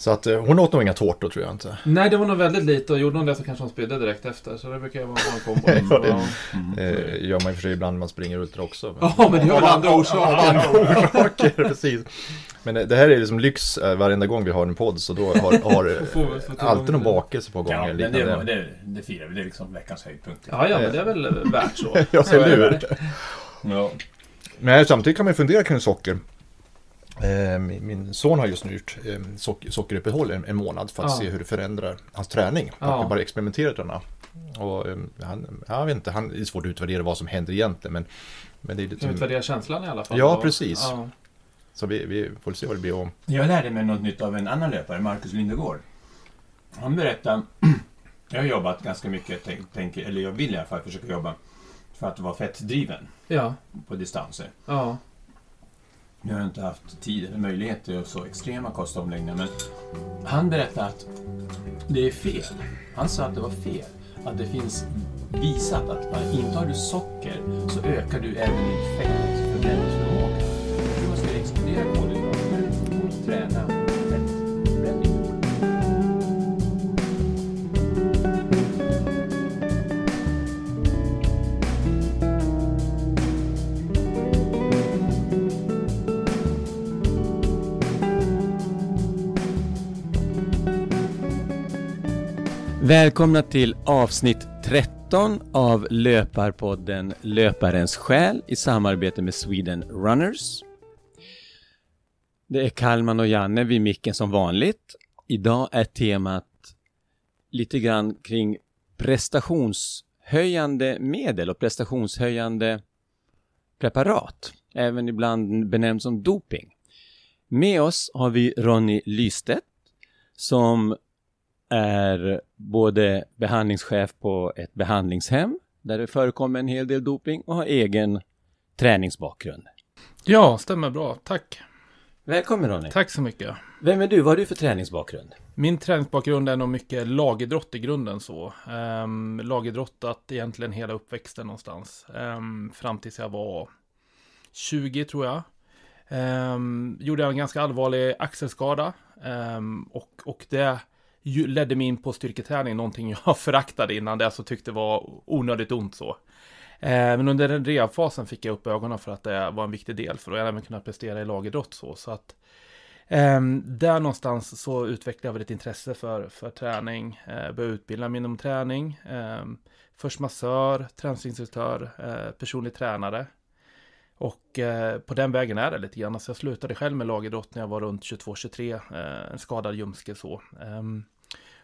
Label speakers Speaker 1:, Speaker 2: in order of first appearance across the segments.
Speaker 1: Så att eh, hon åt nog inga tårtor tror jag inte.
Speaker 2: Nej, det var nog väldigt lite och gjorde hon det så kanske hon spydde direkt efter. Så det brukar ju vara en kombo.
Speaker 1: Ja, det-
Speaker 2: Ja.
Speaker 1: Eh, gör man och för sig ibland när man springer ultra också.
Speaker 2: Ja, men det gör väl andra orsaker.
Speaker 1: andra orsaker, precis. Men det det här är liksom lyx eh, varenda gång vi har en podd så då har, har eh, alltid någon bakelse på gång.
Speaker 3: Ja, men det, det, det firar vi. Det är liksom veckans höjdpunkt.
Speaker 2: Ja, ja, men det är väl värt så.
Speaker 1: Ja,
Speaker 2: Så är det.
Speaker 3: Ja.
Speaker 1: Men samtidigt kan man fundera kring socker. Eh, Min son har just nu gjort eh, sock- sockeruppehåll en, en månad för att
Speaker 2: Ja.
Speaker 1: se hur det förändrar hans träning.
Speaker 2: Ja.
Speaker 1: Att vi bara experimenterat denna. Och eh, han, jag vet inte, han, det är svårt att utvärdera vad som händer egentligen. Men, men det är lite,
Speaker 2: utvärdera känslan i alla fall.
Speaker 1: Ja,
Speaker 2: Och-
Speaker 1: precis.
Speaker 2: Ja.
Speaker 1: så vi, vi får se vad det blir om.
Speaker 3: Jag lärde mig något nytt av en annan löpare, Marcus Lindegård. Han berättade... Jag har jobbat ganska mycket, tänk, tänk, eller jag vill i alla fall försöka jobba för att vara fettdriven
Speaker 2: Ja.
Speaker 3: på distanser.
Speaker 2: Ja.
Speaker 3: Nu har jag inte haft tid eller möjlighet till så extrema kostomläggningar, men han berättade att det är fel. Han sa att det var fel. Att det finns visat att man intar du socker så ökar du även din fettförbränningsförmåga. Du måste exkludera kolhydrater och träna
Speaker 4: Välkomna till avsnitt 13 av Löparpodden Löparens själ i samarbete med Sweden Runners. Det är Kalman och Janne vid micken som vanligt. Idag är temat lite grann kring prestationshöjande medel och prestationshöjande preparat, även ibland benämnt som doping. Med oss har vi Ronny Lystedt som är både behandlingschef på ett behandlingshem där det förekommer en hel del doping och har egen träningsbakgrund.
Speaker 2: Ja, stämmer bra. Tack.
Speaker 4: Välkommen Ronny!
Speaker 2: Tack så mycket.
Speaker 4: Vem är du? Vad har du för träningsbakgrund?
Speaker 2: Min träningsbakgrund är nog mycket lagidrott i grunden så. Um, lagidrottat egentligen hela uppväxten någonstans. Um, fram tills jag var 20 tror jag. Um, gjorde jag en ganska allvarlig axelskada. Um, och, och det ledde mig in på styrketräning, någonting jag föraktade innan det, så tyckte var onödigt ont så. Eh, men under den rehabfasen fick jag upp ögonen för att det var en viktig del för att även kunna prestera i lagidrott så. så att, ehm, där någonstans så utvecklade jag väl ett intresse för, för träning, eh, började utbilda mig inom träning. Ehm, först massör, träningsinstruktör, eh, personlig tränare. Och eh, på den vägen är det lite grann. Så jag slutade själv med lagidrott när jag var runt 22-23, eh, en skadad ljumske så. Ehm,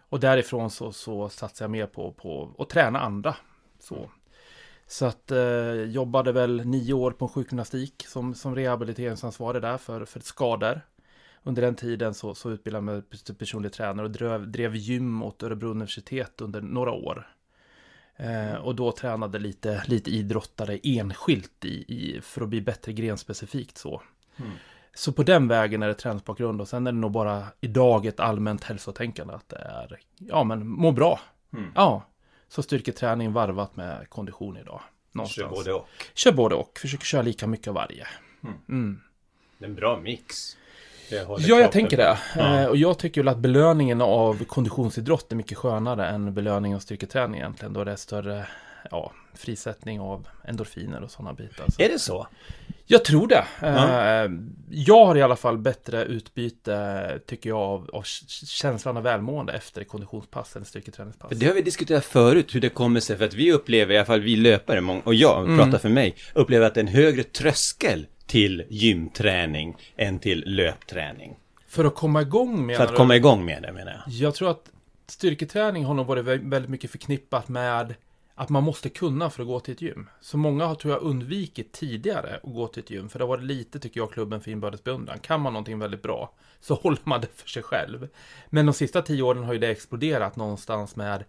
Speaker 2: och därifrån så, så satsade jag mer på, på att träna andra. Så, så att eh, jobbade väl nio år på sjukgymnastik som, som rehabiliteringsansvarig där för, för skador. Under den tiden så, så utbildade jag mig till personlig tränare och drev, drev gym åt Örebro universitet under några år. Eh, och då tränade lite, lite idrottare enskilt i, i, för att bli bättre grenspecifikt så.
Speaker 3: Mm.
Speaker 2: Så på den vägen är det träningsbakgrund och sen är det nog bara idag ett allmänt hälsotänkande att det är, ja men må bra.
Speaker 3: Mm.
Speaker 2: Ja, så styrketräning varvat med kondition idag. Någonstans.
Speaker 4: Kör både och.
Speaker 2: Kör både och, försöker köra lika mycket av varje.
Speaker 3: Mm.
Speaker 2: Mm.
Speaker 4: Det är en bra mix.
Speaker 2: Ja, jag tänker det.
Speaker 4: Ja.
Speaker 2: Eh, och jag tycker väl att belöningen av konditionsidrott är mycket skönare än belöningen av styrketräning egentligen. Då det är större ja, frisättning av endorfiner och sådana bitar. Så.
Speaker 4: Är det så?
Speaker 2: Jag tror det. Eh, jag har i alla fall bättre utbyte, tycker jag, av, av känslan av välmående efter konditionspass eller styrketräningspass.
Speaker 4: Det har vi diskuterat förut, hur det kommer sig, för att vi upplever, i alla fall vi löpare, och jag
Speaker 2: Mm.
Speaker 4: pratar för mig, upplever att det är en högre tröskel till gymträning än till löpträning.
Speaker 2: För att komma igång med
Speaker 4: För att komma igång med det menar jag.
Speaker 2: Jag tror att styrketräning har nog varit vä- väldigt mycket förknippat med att man måste kunna för att gå till ett gym. Så många har, tror jag, undvikit tidigare att gå till ett gym, för det har varit lite, tycker jag, klubben för inbördes beundran. Kan man någonting väldigt bra, så håller man det för sig själv. Men de sista tio åren har ju det exploderat någonstans med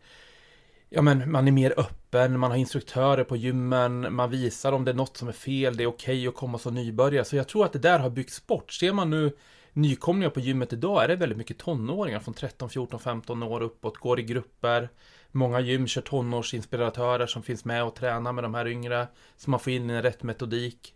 Speaker 2: Ja men man är mer öppen, man har instruktörer på gymmen, man visar om det är något som är fel, det är okej att komma som nybörjare. Så jag tror att det där har byggts bort. Ser man nu nykomlingar på gymmet idag är det väldigt mycket tonåringar från 13, 14, 15 år uppåt, går i grupper. Många gym kör tonårsinspiratörer som finns med och tränar med de här yngre, så man får in en rätt metodik.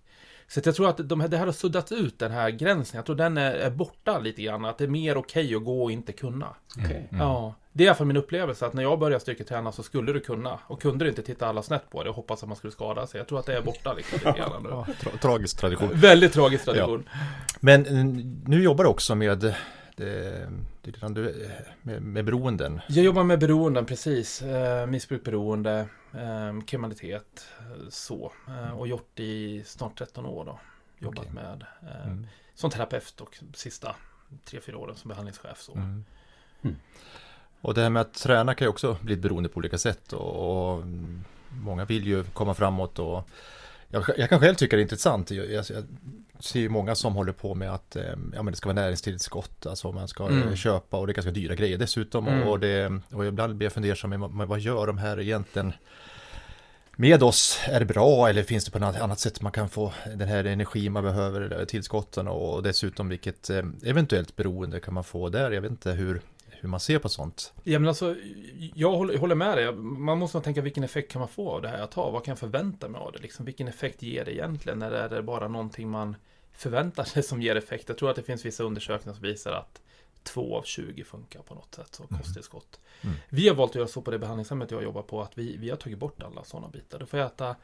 Speaker 2: Så att jag tror att de här, det här har suddats ut, den här gränsen. Jag tror den är, är borta lite grann. Att det är mer okej att gå och inte kunna.
Speaker 3: Okej.
Speaker 2: Ja, det är i alla fall min upplevelse att när jag började styrketräna så skulle du kunna. Och kunde du inte titta alla snett på det och hoppas att man skulle skada sig. Jag tror att det är borta liksom lite grann nu.
Speaker 1: Ja, tra tragisk tradition.
Speaker 2: Väldigt tragisk tradition.
Speaker 1: Men eh, nu jobbar du också med, det, det, är du- med, med beroenden.
Speaker 2: Jag jobbar med beroenden, precis. Eh, missbrukberoende, eh, kriminalitet, eh, så. Eh, och gjort i snart 13 år då. Jobbat
Speaker 1: Okej.
Speaker 2: med eh,
Speaker 1: Mm.
Speaker 2: som terapeut och sista tre fyra åren som behandlingschef. Så.
Speaker 1: Mm.
Speaker 3: Mm.
Speaker 1: Och det här med att träna kan ju också bli ett beroende på olika sätt. Och, och många vill ju komma framåt och jag, jag kan själv tycka det är intressant. Jag, jag, jag ser ju många som håller på med att eh, ja, men det ska vara näringstillskott, alltså man ska
Speaker 2: Mm.
Speaker 1: eh, köpa och det är ganska dyra grejer dessutom.
Speaker 2: Mm.
Speaker 1: Och, det, och ibland blir jag fundersam, vad- gör de här egentligen med oss? Är det bra eller finns det på något annat sätt man kan få den här energin man behöver, eller tillskotten och dessutom vilket eh, eventuellt beroende kan man få där? Jag vet inte hur, hur man ser på sånt.
Speaker 2: Ja, men alltså, jag håller, håller med dig. Man måste nog tänka vilken effekt kan man få av det här jag tar? Vad kan jag förvänta mig av det? Liksom, vilken effekt ger det egentligen? Eller är det bara någonting man förväntar sig som ger effekt? Jag tror att det finns vissa undersökningar som visar att två av 20 funkar på något sätt, så kosttillskott.
Speaker 1: Mm.
Speaker 2: Vi har valt att göra så på det behandlingshemmet jag jobbar på, att vi, vi har tagit bort alla sådana bitar. Du får äta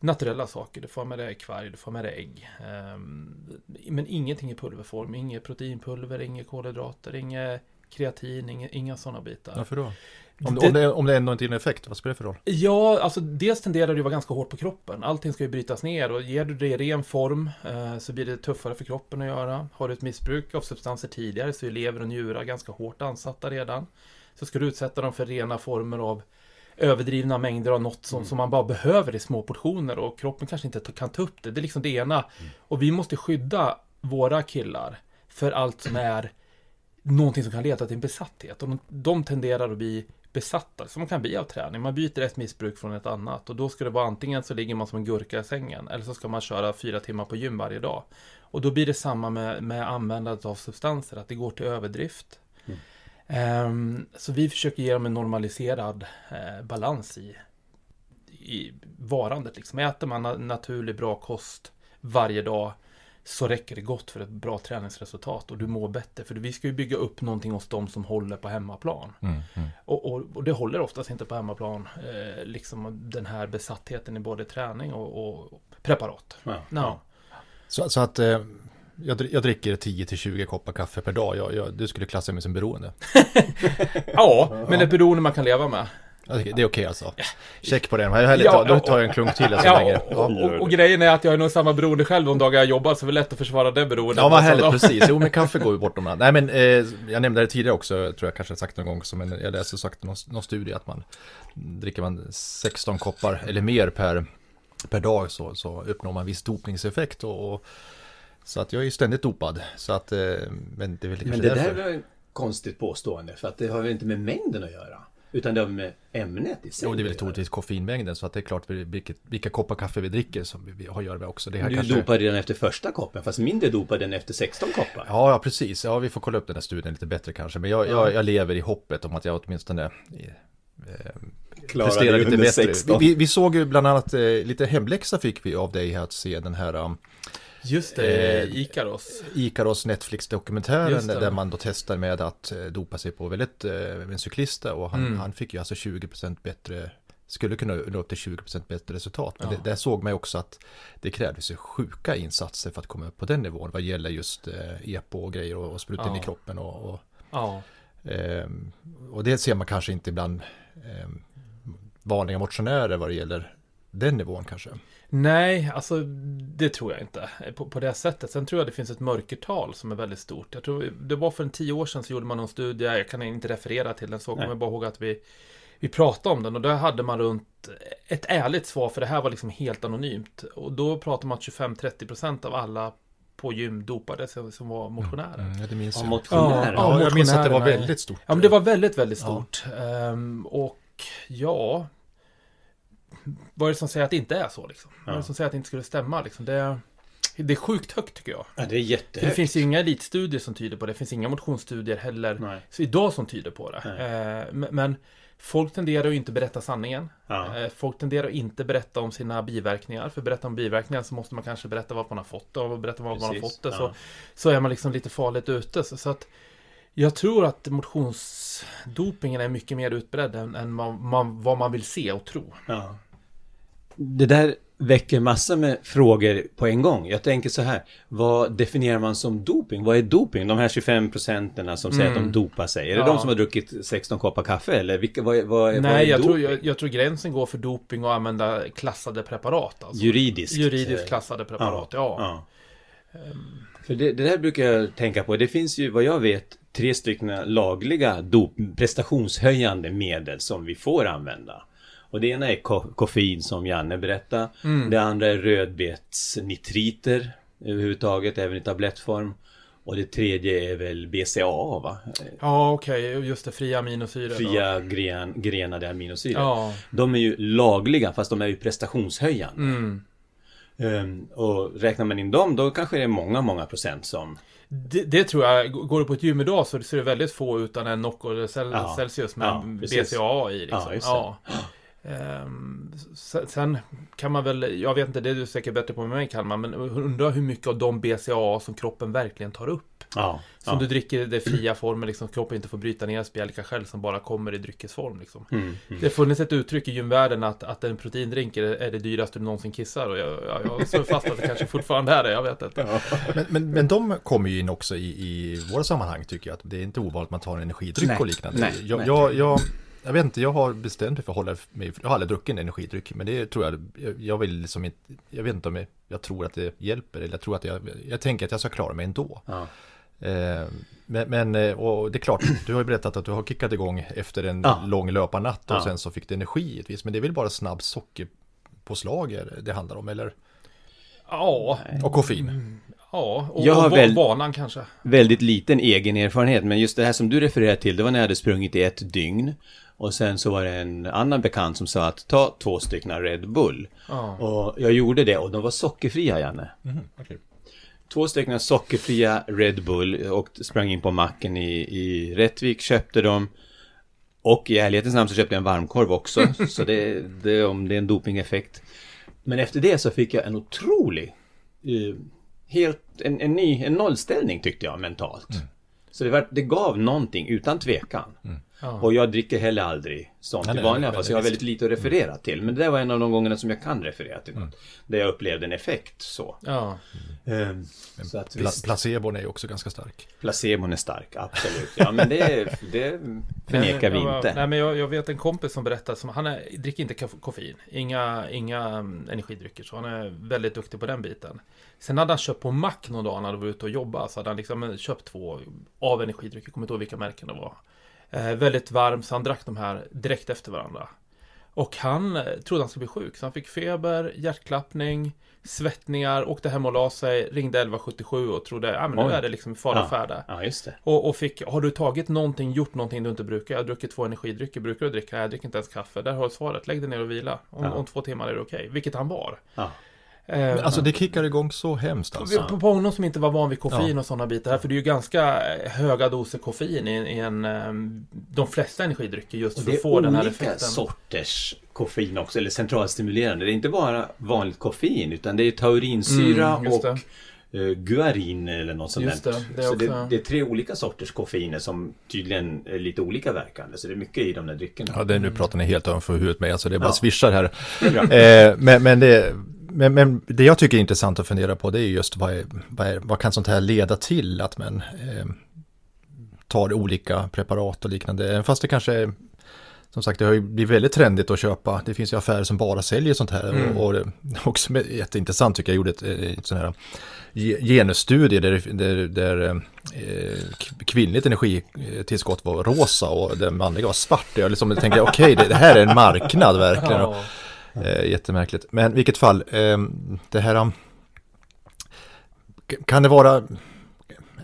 Speaker 2: naturella saker, du får med dig kvarg, du får med dig ägg. Ehm, men ingenting i pulverform, inget proteinpulver, inga kolhydrater, inget kreatin, inga, inga sådana bitar.
Speaker 1: Varför då? Om,
Speaker 2: Det-
Speaker 1: om, det, om det ändå inte ger en effekt, vad spelar det för roll?
Speaker 2: Ja, alltså dels tenderar det att vara ganska hårt på kroppen. Allting ska ju brytas ner och ger du det i ren form eh, så blir det tuffare för kroppen att göra. Har du ett missbruk av substanser tidigare så är lever och njurar ganska hårt ansatta redan. Så ska du utsätta dem för rena former av överdrivna mängder av något som, som man bara behöver i små portioner och kroppen kanske inte kan ta upp det. Det är liksom det ena. Och vi måste skydda våra killar för allt som är någonting som kan leda till en besatthet. Och de, de tenderar att bli besatta, som man kan bli av träning. Man byter ett missbruk från ett annat. Och då ska det vara antingen så ligger man som en gurka i sängen, eller så ska man köra fyra timmar på gym varje dag. Och då blir det samma med, med användandet av substanser, att det går till överdrift.
Speaker 3: Mm.
Speaker 2: Ehm, så vi försöker ge dem en normaliserad eh, balans i, i varandet. Liksom. Äter man na- naturlig bra kost varje dag så räcker det gott för ett bra träningsresultat och du mår bättre. För vi ska ju bygga upp någonting hos dem som håller på hemmaplan. Och, och, och det håller oftast inte på hemmaplan. Eh, liksom den här besattheten i både träning och, och preparat.
Speaker 3: Ja.
Speaker 2: Ja.
Speaker 1: Så, så att eh, jag, jag dricker 10-20 koppar kaffe per dag. Jag, jag, du skulle klassa mig som beroende.
Speaker 2: ja, men ett beroende man kan leva med.
Speaker 1: Det det är okej alltså. Check på den. Hellre,
Speaker 2: Ja,
Speaker 1: då tar jag en klunk till alltså
Speaker 2: Ja,
Speaker 1: länge.
Speaker 2: och,
Speaker 1: Ja.
Speaker 2: och, och, grejen är att jag är nog samma beroende själv de dagar jag jobbar, så det är lätt att försvara det beroendet.
Speaker 1: Ja, vad härligt, precis. Jo, men kaffe går ju bortom. Nej, men eh, jag nämnde det tidigare också, jag tror jag kanske har sagt någon gång, som en, jag läste sagt någon, någon studie att man dricker man 16 koppar eller mer per, per dag så, så uppnår man viss dopningseffekt. Och, och, så att jag är ju ständigt dopad. Så att, eh, men det är väl kanske
Speaker 3: Men det
Speaker 1: därför.
Speaker 3: där var ett konstigt påstående för att det har väl inte med mängden att göra. Utan det har med ämnet i sig
Speaker 1: Jo, det är väl troligtvis koffeinmängden, så att det är klart vilket, vilka koppar kaffe vi dricker som vi, vi har att göra med också. Det här
Speaker 3: Du
Speaker 1: kanske...
Speaker 3: dopar redan efter första koppen, fast mindre dopar den efter 16 koppar.
Speaker 1: Ja, ja, precis. Ja, vi får kolla upp den här studien lite bättre kanske. Men jag, jag, jag lever i hoppet om att jag åtminstone eh, presterar lite bättre.
Speaker 3: 16.
Speaker 1: Vi, vi, vi såg ju bland annat eh, lite hemläxa fick vi av dig här att se den här um,
Speaker 2: Just det,
Speaker 1: Eh,
Speaker 2: Ikaros.
Speaker 1: Ikaros Netflix-dokumentären där man då testar med att eh, dopa sig på väldigt, eh, en cyklista och han,
Speaker 2: Mm.
Speaker 1: han fick ju alltså 20% bättre skulle kunna nå upp till 20% bättre resultat. Men
Speaker 2: Ja.
Speaker 1: det, där såg man ju också att det krävdes ju sjuka insatser för att komma upp på den nivån vad gäller just eh, EPO och grejer och, och spruta in i
Speaker 2: Ja.
Speaker 1: kroppen och, och
Speaker 2: Ja.
Speaker 1: Ehm, och det ser man kanske inte bland ehm, vanliga motionärer vad det gäller den nivån kanske.
Speaker 2: Nej, alltså det tror jag inte på, på det sättet. Sen tror jag det finns ett mörkertal som är väldigt stort. Jag tror det var för en tio år sedan så gjorde man någon studie, jag kan inte referera till den, så kommer jag bara ihåg att vi, vi pratade om den och där hade man runt ett ärligt svar, för det här var liksom helt anonymt. Och då pratade man att 25-30% av alla på gym dopade sig som var motionärer.
Speaker 1: Mm, det minns
Speaker 3: Ja,
Speaker 1: jag.
Speaker 3: motionärer.
Speaker 2: Ja,
Speaker 1: Ja, jag minns att det var väldigt stort.
Speaker 2: Ja, men det var väldigt, väldigt
Speaker 1: Ja.
Speaker 2: stort. Ehm, och ja... Vad är det som säger att det inte är så liksom? Vad är det
Speaker 3: Ja.
Speaker 2: som säger att det inte skulle stämma liksom? Det... det är sjukt högt tycker jag.
Speaker 4: Ja, det är jättehögt.
Speaker 2: det finns ju inga elitstudier som tyder på det. Det finns inga motionsstudier heller
Speaker 4: Nej.
Speaker 2: så idag som tyder på det. Eh, men- folk tenderar att inte berätta sanningen.
Speaker 4: Ja.
Speaker 2: Eh, folk tenderar att inte berätta om sina biverkningar. För berätta om biverkningar så måste man kanske berätta vad man har fått och berätta vad man har
Speaker 4: Precis,
Speaker 2: fått det.
Speaker 4: ja.
Speaker 2: Så, så är man liksom lite farligt ute. Så, så att jag tror att motionsdopingen är mycket mer utbredd än, än vad, man, vad man vill se och tro.
Speaker 4: Ja. Det där väcker massor med frågor på en gång. Jag tänker så här, vad definierar man som doping? Vad är doping? De här 25 procenterna som säger att de dopar sig. Är det
Speaker 2: Ja.
Speaker 4: de som har druckit 16 koppar kaffe eller vilka, vad, vad, vad
Speaker 2: Nej,
Speaker 4: är
Speaker 2: jag tror, jag, jag tror gränsen går för doping och använda klassade preparat. Alltså.
Speaker 4: Juridiskt.
Speaker 2: Juridiskt klassade preparat, ja.
Speaker 4: ja. För det, det där brukar jag tänka på. Det finns ju vad jag vet tre stycken lagliga dop, prestationshöjande medel som vi får använda. Och det ena är ko- koffein som Janne berättade. Det andra är rödbetsnitriter överhuvudtaget, även i tablettform. Och det tredje är väl BCA va?
Speaker 2: Ja, okej, just det, fria aminosyror.
Speaker 4: Fria gren, grenade aminosyror.
Speaker 2: Ja.
Speaker 4: De är ju lagliga fast de är ju prestationshöjande.
Speaker 2: Mm.
Speaker 4: Ehm, och räknar man in dem då kanske det är många, många procent som
Speaker 2: Det, det tror jag, går du på ett gym idag så är det väldigt få utan en Nocco Cel-
Speaker 4: Ja.
Speaker 2: Celsius med
Speaker 4: Ja.
Speaker 2: BCAA i. Liksom.
Speaker 4: Ja.
Speaker 2: Ehm, sen, sen kan man väl, jag vet inte, det är du säkert bättre på än mig Kalmar, men undrar hur mycket av de BCAA som kroppen verkligen tar upp.
Speaker 4: Ja,
Speaker 2: Som
Speaker 4: ja.
Speaker 2: du dricker i det fria formen, liksom, kroppen inte får bryta ner spjälka själv som bara kommer i dryckesform. Liksom.
Speaker 4: Mm, mm.
Speaker 2: Det har funnits ett uttryck i gymvärlden att, att en proteindrink är, är det dyraste du någonsin kissar och jag, jag, jag slår fast att det kanske fortfarande är det, jag vet inte.
Speaker 1: Men, men, men de kommer ju in också i, i våra sammanhang tycker jag. Att det är inte ovanligt att man tar en energidryck
Speaker 4: Nej,
Speaker 1: och liknande.
Speaker 4: nej,
Speaker 1: jag,
Speaker 4: nej.
Speaker 1: Jag, jag, jag vet inte, jag har bestämt mig för att hålla mig, jag har aldrig druckit en energidryck. Men det tror jag, jag, jag vill liksom inte, jag vet inte om jag, jag tror att det hjälper. Eller jag tror att jag, jag tänker att jag ska klara mig ändå.
Speaker 4: Ja.
Speaker 1: Eh, men, men eh, och det är klart, du har ju berättat att du har kickat igång efter en
Speaker 4: Ja.
Speaker 1: lång löparnatt och
Speaker 4: Ja.
Speaker 1: sen så fick du energi givetvis. Men det är väl bara snabb sockerpåslag det handlar om, eller?
Speaker 2: Ja,
Speaker 1: Och koffein.
Speaker 2: ja och,
Speaker 4: Jag har
Speaker 2: och
Speaker 4: väl-
Speaker 2: vanan kanske.
Speaker 4: Väldigt liten egen erfarenhet, men just det här som du refererar till, det var när jag hade sprungit i ett dygn. Och sen så var det en annan bekant som sa att ta två stycken Red Bull.
Speaker 2: Ja.
Speaker 4: Och jag gjorde det och de var sockerfria, Janne. Två stycken sockerfria Red Bull och sprang in på macken i, i Rättvik, köpte dem. Och i ärlighetens namn så köpte jag en varmkorv också, så det, det om det är en dopingeffekt. Men efter det så fick jag en otrolig, eh, helt, en, en ny, en nollställning tyckte jag mentalt. Så det, var, det gav någonting utan tvekan.
Speaker 2: Ja.
Speaker 4: Och jag dricker heller aldrig sånt
Speaker 1: Nej,
Speaker 4: i vanliga fall, så jag har väldigt lite att referera till. Men det där var en av de gångerna som jag kan referera till något. Där jag upplevde en effekt så.
Speaker 2: Ja.
Speaker 4: Ehm, så att
Speaker 1: Pla,
Speaker 4: visst,
Speaker 1: placebon är ju också ganska stark.
Speaker 4: placebon är stark, absolut. Ja, men det, det förnekar vi inte.
Speaker 2: Nej, men jag, jag vet en kompis som berättar, som, han är, dricker inte koff- koffein, inga, inga mm, energidrycker, så han är väldigt duktig på den biten. Sen hade han köpt på mack någon dag när han var ute och jobbade, så hade han liksom eh, köpt två av energidrycker, kommer inte ihåg vilka märken det var. Eh, väldigt varm, så han drack de här direkt efter varandra. Och han eh, trodde han skulle bli sjuk, så han fick feber, hjärtklappning, svettningar, åkte hem och la sig, ringde 1177 och trodde, ja men nu
Speaker 4: Oj.
Speaker 2: är det liksom fara och färde.
Speaker 4: Ja, just det.
Speaker 2: Och, och fick, har du tagit någonting, gjort någonting du inte brukar? Jag har druckit två energidrycker, brukar du dricka? Jag dricker inte ens kaffe. Där har du svaret, lägg dig ner och vila. Om,
Speaker 4: Ja.
Speaker 2: om två timmar är det okej. Vilket han var.
Speaker 4: Ja.
Speaker 2: Eh,
Speaker 1: Men alltså det kickar igång så hemskt alltså.
Speaker 2: på, på honom som inte var van vid koffein
Speaker 1: Ja.
Speaker 2: och sådana bitar. För det är ju ganska höga doser koffein i, i en, eh, de flesta energidrycker just för
Speaker 4: det
Speaker 2: att få
Speaker 4: är
Speaker 2: den här
Speaker 4: olika
Speaker 2: effekten.
Speaker 4: sorters koffein också, eller centralstimulerande. Det är inte bara vanligt koffein, utan det är taurinsyra
Speaker 2: Mm,
Speaker 4: och eh, guarin eller något sånt
Speaker 2: Just det, det är
Speaker 4: så det, det är tre olika sorters koffeiner som tydligen är lite olika verkande. Så det är mycket i de där dryckerna.
Speaker 1: Ja, det, nu pratar ni helt ovanför huvudet med, alltså det är bara
Speaker 4: Ja.
Speaker 1: svischar här.
Speaker 4: Det är.
Speaker 1: Eh, men, men, det, men, men det jag tycker är intressant att fundera på det är just vad, är, vad, är, vad kan sånt här leda till att man eh, tar olika preparat och liknande. Även Fast det kanske är, som sagt det har ju blivit väldigt trendigt att köpa. Det finns ju affärer som bara säljer sånt här.
Speaker 2: Mm.
Speaker 1: Och, och också jätteintressant tycker jag, jag gjorde ett, ett sån här ge- genusstudie där, där, där eh, kvinnligt energitillskott var rosa och det manliga var svart. Jag liksom tänkte okej, det, det här är en marknad verkligen. Och. Eh, jättemärkligt. Men vilket fall, eh, det här... um, Kan det vara...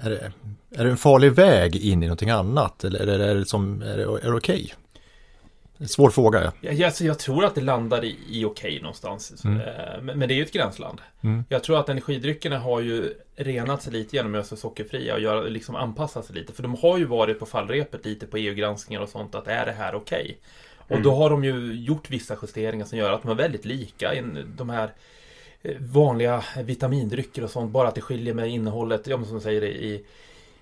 Speaker 1: Är det, är det en farlig väg in i någonting annat? Eller är det, är det, som, är det, är det okej? En svår fråga. Ja.
Speaker 2: Jag, alltså, jag tror att det landar i, i okej någonstans.
Speaker 1: Mm.
Speaker 2: Eh, Men, men det är ju ett gränsland.
Speaker 1: Mm.
Speaker 2: Jag tror att energidryckerna har ju renat sig lite genom att göra sig sockerfria och göra, liksom anpassa sig lite. För de har ju varit på fallrepet lite på EU-granskningar och sånt. Att är det här okej? Och
Speaker 4: Mm.
Speaker 2: då har de ju gjort vissa justeringar som gör att de är väldigt lika. De här eh, vanliga vitamindrycker och sånt. Bara att det skiljer med innehållet, ja, som du säger i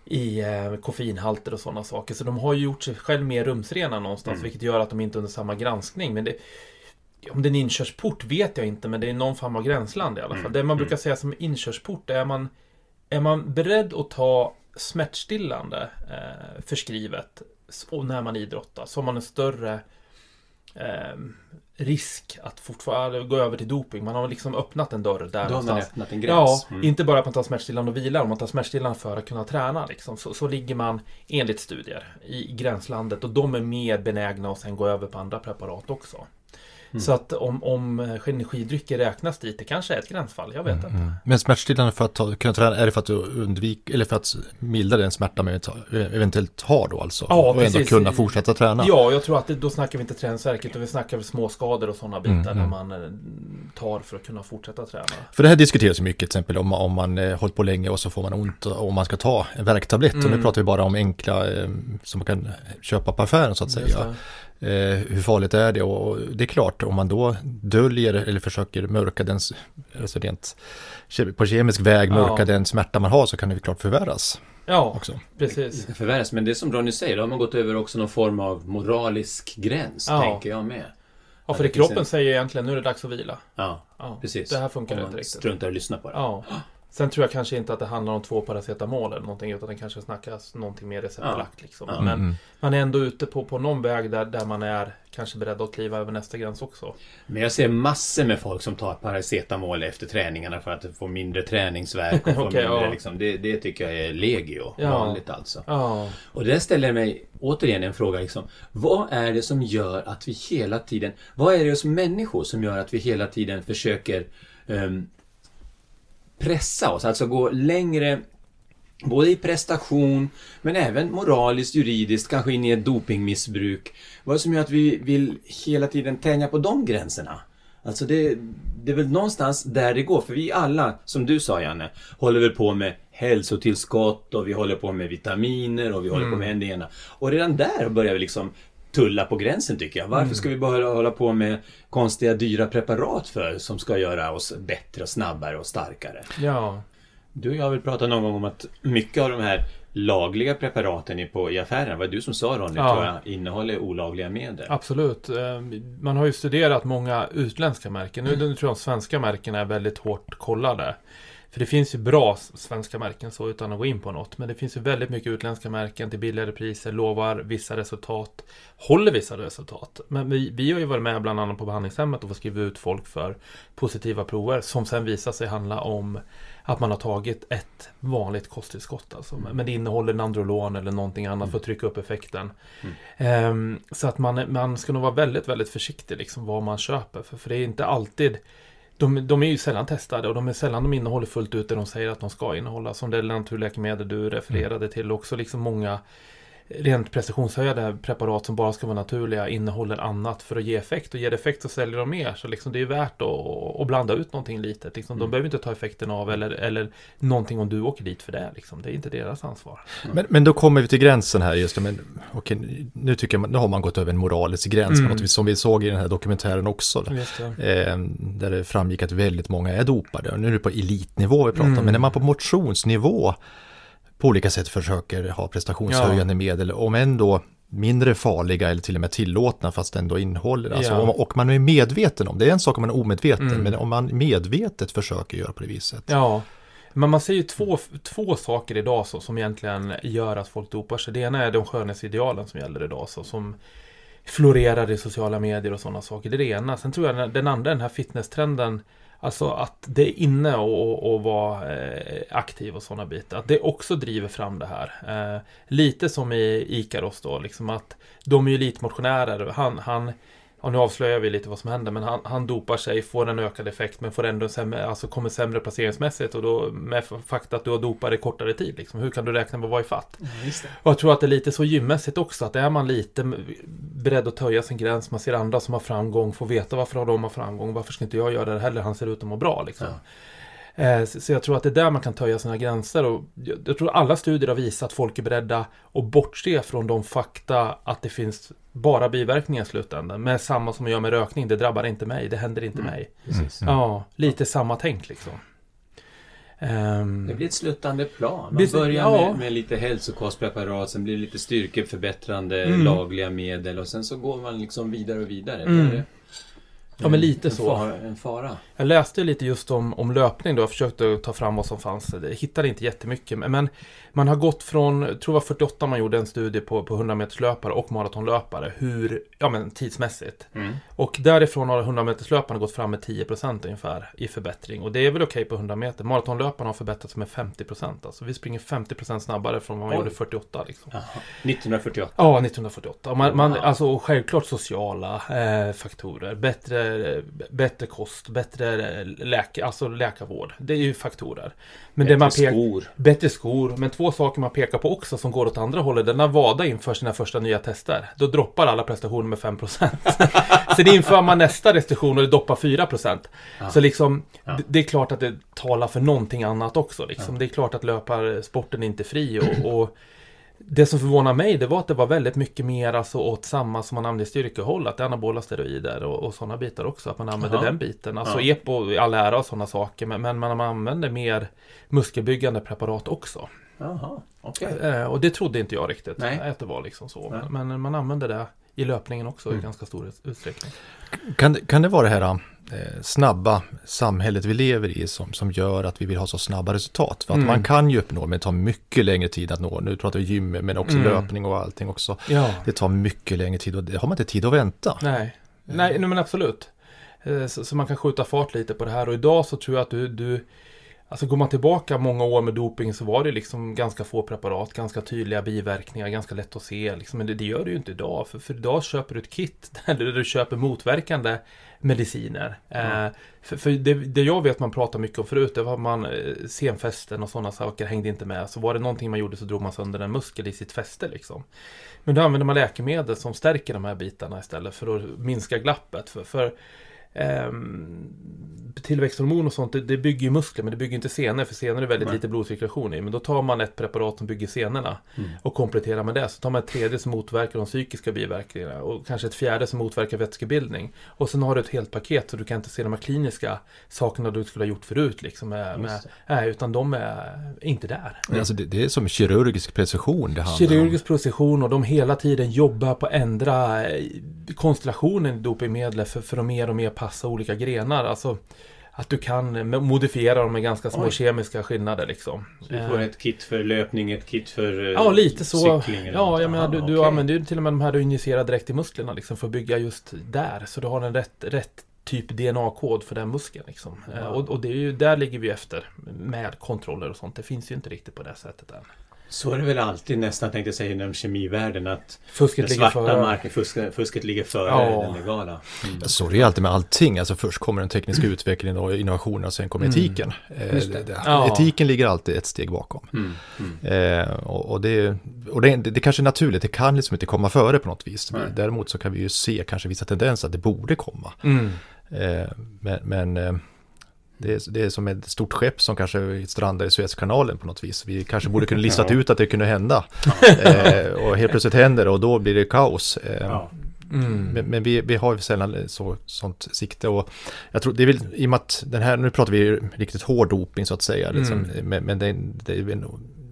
Speaker 2: i eh, koffeinhalter och sådana saker. Så de har ju gjort sig själv mer rumsrena någonstans,
Speaker 4: Mm.
Speaker 2: vilket gör att de inte är under samma granskning. Men det, om det är en inkörsport vet jag inte, men det är någon form av gränsland i alla fall.
Speaker 4: Mm.
Speaker 2: Det man
Speaker 4: Mm.
Speaker 2: brukar säga som inkörsport är man, är man beredd att ta smärtstillande eh, förskrivet och när man idrottar, så har man en större eh, risk att fortfarande gå över till doping. Man har liksom öppnat en dörr där
Speaker 4: Då har man öppnat en
Speaker 2: Ja,
Speaker 4: gräns. Mm.
Speaker 2: inte bara att man tar smärtstillande och vilar, om man tar smärtstillande för att kunna träna. Liksom. Så, så ligger man enligt studier i gränslandet och de är mer benägna att sen gå över på andra preparat också.
Speaker 4: Mm.
Speaker 2: Så att om, om energidrycker räknas dit, det kanske är ett gränsfall, jag vet inte.
Speaker 1: Mm. Men smärtstillande för att ta, kunna träna, är det för att du undviker, eller för att mildra den smärta man eventuellt- eventuellt har då alltså?
Speaker 2: Ja,
Speaker 1: och ändå
Speaker 2: precis.
Speaker 1: kunna fortsätta träna?
Speaker 2: Ja, jag tror att det, då snackar vi inte träningsvärk utan vi snackar väl småskador och sådana bitar
Speaker 1: Mm,
Speaker 2: där
Speaker 1: mm.
Speaker 2: man eh, tar för att kunna fortsätta träna.
Speaker 1: För det här diskuteras ju mycket, till exempel om, om man eh, hållit på länge och så får man ont och man ska ta en värktablett. Och nu
Speaker 2: Mm.
Speaker 1: pratar vi bara om enkla eh, som man kan köpa på affären så att säga. Eh, hur farligt är det? Och, och det är klart, om man då döljer eller försöker mörka den, alltså rent på kemisk väg mörka
Speaker 2: Ja.
Speaker 1: den smärta man har så kan det ju klart förvärras
Speaker 2: Ja,
Speaker 1: också.
Speaker 2: Precis.
Speaker 4: förvärras, men det är som Ronny säger, då har man gått över också någon form av moralisk gräns,
Speaker 2: Ja.
Speaker 4: tänker jag med.
Speaker 2: Ja, för
Speaker 4: det
Speaker 2: kroppen
Speaker 4: en-
Speaker 2: säger egentligen nu är det dags att vila.
Speaker 4: Ja,
Speaker 2: Ja,
Speaker 4: precis.
Speaker 2: Det här funkar
Speaker 4: Om
Speaker 2: inte
Speaker 4: man
Speaker 2: riktigt.
Speaker 4: struntar i att lyssna på det.
Speaker 2: Ja. Sen tror jag kanske inte att det handlar om två paracetamol eller någonting utan det kanske snackas någonting mer receptbelagt liksom.
Speaker 4: Ja.
Speaker 2: Men
Speaker 1: Mm.
Speaker 2: man är ändå ute på, på någon väg där, där man är kanske beredd att kliva över nästa gräns också.
Speaker 4: Men jag ser massor med folk som tar paracetamol efter träningarna för att få mindre träningsvärk och få
Speaker 2: Okej,
Speaker 4: mindre
Speaker 2: ja.
Speaker 4: liksom. det, det tycker jag är legio,
Speaker 2: Ja.
Speaker 4: vanligt alltså.
Speaker 2: Ja,
Speaker 4: Och det ställer mig återigen en fråga liksom. Vad är det som gör att vi hela tiden, vad är det som människor som gör att vi hela tiden försöker ehm, pressa oss, alltså gå längre Både i prestation, men även moraliskt, juridiskt, kanske in i ett dopingmissbruk. Vad är det som gör att vi vill hela tiden tänja på de gränserna? Alltså det, det är väl någonstans där det går, för vi alla, som du sa Janne, håller väl på med hälsotillskott och vi håller på med vitaminer och vi håller på med en det ena. Och redan där börjar vi liksom tulla på gränsen tycker jag. Varför ska vi bara hålla på med konstiga dyra preparat för som ska göra oss bättre och snabbare och starkare?
Speaker 2: ja.
Speaker 4: Du och jag har väl pratat någon gång om att mycket av de här lagliga preparaten i, på, i affären, vad du som sa Ronny,
Speaker 2: Ja.
Speaker 4: tror jag, innehåller olagliga medel.
Speaker 2: Absolut. Eh, Man har ju studerat många utländska märken. Nu, nu tror jag de svenska märkena är väldigt hårt kollade. För det finns ju bra svenska märken så utan att gå in på något. Men det finns ju väldigt mycket utländska märken till billigare priser, lovar vissa resultat, håller vissa resultat. Men vi, vi har ju varit med bland annat på behandlingshemmet och fått skriva ut folk för positiva prover som sen visar sig handla om att man har tagit ett vanligt kosttillskott. Alltså. Men det innehåller Nandrolon eller någonting annat för att trycka upp effekten. Ehm, så att man, man ska nog vara väldigt, väldigt försiktig liksom vad man köper. För, för det är inte alltid de, de är ju sällan testade och de är sällan de innehåller fullt ut det de säger att de ska innehålla. Som det naturläkemedel du refererade till. Också liksom många rent prestationshöjande preparat som bara ska vara naturliga innehåller annat för att ge effekt. Och ger det effekt så säljer de mer. Så liksom det är värt att, att blanda ut någonting litet. Liksom, De behöver inte ta effekten av eller, eller någonting om du åker dit för det. Liksom. Det är inte deras ansvar.
Speaker 1: Men, men då kommer vi till gränsen här just men okej, nu tycker man, nu har man gått över en moralisk gräns
Speaker 2: Mm.
Speaker 1: något som vi såg i den här dokumentären också.
Speaker 2: Det.
Speaker 1: Eh, där det framgick att väldigt många är dopade. Och nu är det på elitnivå vi pratar om,
Speaker 2: Mm.
Speaker 1: men när man på motionsnivå på olika sätt försöker ha prestationshöjande medel, om ändå mindre farliga eller till och med tillåtna fast ändå innehåller. Alltså,
Speaker 2: Ja.
Speaker 1: och, man är medveten om, det är en sak om man är omedveten,
Speaker 2: Mm.
Speaker 1: men om man medvetet försöker göra på det viset.
Speaker 2: Ja, men man ser ju två, två saker idag så, som egentligen gör att folk dopar sig. Det ena är de skönhetsidealen som gäller idag, så, som florerar i sociala medier och sådana saker. Det är det ena. Sen tror jag den- den andra, den här fitnesstrenden, alltså att det är inne och, och, och vara eh, aktiv och sådana bitar. Att det också driver fram det här. Eh, lite som i Ikaros då, liksom att de är ju elitmotionärer. Han, han ja nu avslöjar vi lite vad som händer, men han, han dopar sig, får en ökad effekt, men får ändå sämre, alltså kommer sämre placeringsmässigt och då med fakta att du har dopat i kortare tid. Liksom. Hur kan du räkna med att vara i fatt? Och jag tror att det är lite så gymmässigt också, att är man lite beredd att töja sin gräns, man ser andra som har framgång, får veta varför de har framgång, varför ska inte jag göra det heller, han ser ut att må bra liksom.
Speaker 3: Ja.
Speaker 2: Eh, Så jag tror att det är där man kan töja sina gränser och jag tror alla studier har visat att folk är beredda att bortse från de fakta att det finns bara biverkningar i slutändan. Men samma som jag gör med rökning, det drabbar inte mig, det händer inte mig.
Speaker 3: Precis.
Speaker 2: Ja, lite samma tänk liksom. Ehm,
Speaker 4: Det blir ett sluttande plan. Man börjar
Speaker 2: ja.
Speaker 4: med, med lite hälsokostpreparat, sen blir det lite styrkeförbättrande
Speaker 2: Mm.
Speaker 4: lagliga medel och sen så går man liksom vidare och vidare.
Speaker 2: Mm.
Speaker 4: Det är
Speaker 2: Ja, men lite
Speaker 4: en
Speaker 2: så.
Speaker 4: Fara, en fara.
Speaker 2: Jag läste lite just om, om löpning då. Jag försökte ta fram vad som fanns. Jag hittade inte jättemycket. Men- man har gått från, jag tror det var 48 man gjorde en studie på, på 100 meterslöpare och maratonlöpare. Hur, ja men tidsmässigt.
Speaker 4: Mm.
Speaker 2: Och därifrån har 100 meterslöparna gått fram med 10% ungefär i förbättring. Och det är väl okej på 100 meter. Maratonlöparna har förbättrats med 50%. Alltså vi springer 50% snabbare från vad man
Speaker 4: Oj.
Speaker 2: gjorde 48 liksom.
Speaker 4: Jaha. 1948.
Speaker 2: Ja, 1948. Och Man, man, alltså, och självklart sociala eh, faktorer. Bättre, bättre kost, bättre läke, alltså läkarvård. Det är ju faktorer. Men det man
Speaker 4: Bättre skor.
Speaker 2: bättre skor. Men två saker man pekar på också som går åt andra hållet. När Wada inför sina första nya tester. Då droppar alla prestationer med 5%. Sen inför man nästa restriktion och det doppar 4%.
Speaker 4: Ja.
Speaker 2: Så liksom,
Speaker 4: Ja.
Speaker 2: det, är klart att det talar för någonting annat också. Liksom. Det är klart att löparsporten är inte fri. Och, och det som förvånar mig det var att det var väldigt mycket mer alltså åt samma som man använder i styrkehåll. Att det är anabola steroider och, och sådana bitar också. Att man använder
Speaker 4: Jaha.
Speaker 2: den biten. Alltså
Speaker 4: Ja.
Speaker 2: EPO i all ära och sådana saker. Men, men man använder mer muskelbyggande preparat också.
Speaker 4: Jaha, okej.
Speaker 2: Eh, och det trodde inte jag riktigt.
Speaker 4: Nej.
Speaker 2: Att det var liksom så. Men, men man använder det i löpningen också
Speaker 1: Mm.
Speaker 2: i ganska stor utsträckning.
Speaker 1: Kan, kan det vara det här eh, snabba samhället vi lever i som, som gör att vi vill ha så snabba resultat? För att
Speaker 2: Mm.
Speaker 1: man kan ju uppnå, men det tar mycket längre tid att nå. Nu pratar vi gym, men också
Speaker 2: Mm.
Speaker 1: löpning och allting också.
Speaker 2: Ja.
Speaker 1: Det tar mycket längre tid och det har man inte tid att vänta.
Speaker 2: Nej, nej, nej men absolut. Eh, Så, så man kan skjuta fart lite på det här och idag så tror jag att du, du Alltså går man tillbaka många år med doping så var det liksom ganska få preparat, ganska tydliga biverkningar, ganska lätt att se. Liksom. Men det, det gör du ju inte idag. För, för idag köper du ett kit där du köper motverkande mediciner. Eh, för för det, det jag vet man pratar mycket om förut, det var man eh, senfästen och sådana saker hängde inte med. Så var det någonting man gjorde så drog man sönder en muskel i sitt fäste liksom. Men då använder man läkemedel som stärker de här bitarna istället för att minska glappet. För, för ehm, tillväxthormon och sånt, det, det bygger ju muskler men det bygger inte senor för senor är väldigt
Speaker 4: Nej.
Speaker 2: lite blodcirkulation i. Men då tar man ett preparat som bygger senorna
Speaker 4: Mm.
Speaker 2: och kompletterar med det. Så tar man ett tredje som motverkar de psykiska biverkningarna och kanske ett fjärde som motverkar vätskebildning. Och sen har du ett helt paket så du kan inte se de här kliniska sakerna du skulle ha gjort förut. Liksom, med, med, nej, utan de är inte där.
Speaker 1: Men Alltså det, det är som kirurgisk precision det handlar om.
Speaker 2: Kirurgisk precision och de hela tiden jobbar på att ändra eh, konstellationen i dopingmedlet för, för att mer och mer passa olika grenar. Alltså att du kan modifiera dem med ganska små
Speaker 4: Oj.
Speaker 2: kemiska skillnader liksom.
Speaker 4: Så du får
Speaker 2: Eh,
Speaker 4: ett kit för löpning, ett kit för eh,
Speaker 2: Ja, lite så.
Speaker 4: cykling
Speaker 2: Ja, jag menar, du, du
Speaker 4: okej.
Speaker 2: använder ju till och med de här du injicerar direkt i musklerna liksom, för att bygga just där. Så du har en rätt, rätt typ DNA-kod för den muskeln. Liksom. Eh,
Speaker 4: Wow.
Speaker 2: Och, och det är ju, där ligger vi efter med kontroller och sånt. Det finns ju inte riktigt på det sättet än.
Speaker 4: Så är det väl alltid nästan tänkte jag säga inom kemivärlden att
Speaker 2: Fusket
Speaker 4: den
Speaker 2: ligger
Speaker 4: svarta
Speaker 2: före.
Speaker 4: marken, fusket, fusket ligger före
Speaker 2: Ja.
Speaker 4: den legala. Mm.
Speaker 1: Så det är alltid med allting. Alltså först kommer den tekniska utvecklingen och innovationen och sen kommer
Speaker 2: Mm.
Speaker 1: etiken. Eh,
Speaker 2: Ja.
Speaker 1: Etiken ligger alltid ett steg bakom.
Speaker 4: Mm. Mm.
Speaker 1: Eh, och och, det, och det, det, det kanske är naturligt, det kan liksom inte komma före på något vis.
Speaker 4: Nej.
Speaker 1: Däremot så kan vi ju se kanske vissa tendenser att det borde komma.
Speaker 2: Mm.
Speaker 1: Eh, men men eh, det, är, det är som ett stort skepp som kanske strandar i Suezkanalen på något vis. Vi kanske borde kunna listat
Speaker 4: Ja.
Speaker 1: ut att det kunde hända. Eh, och helt plötsligt händer det och då blir det kaos. Eh,
Speaker 4: Ja.
Speaker 2: Mm.
Speaker 1: Men, men vi, vi har ju sällan så, sånt sikte och jag tror det är väl i och med att den här, nu pratar vi riktigt hård doping så att säga, liksom,
Speaker 2: Mm.
Speaker 1: men, men det, är- det är en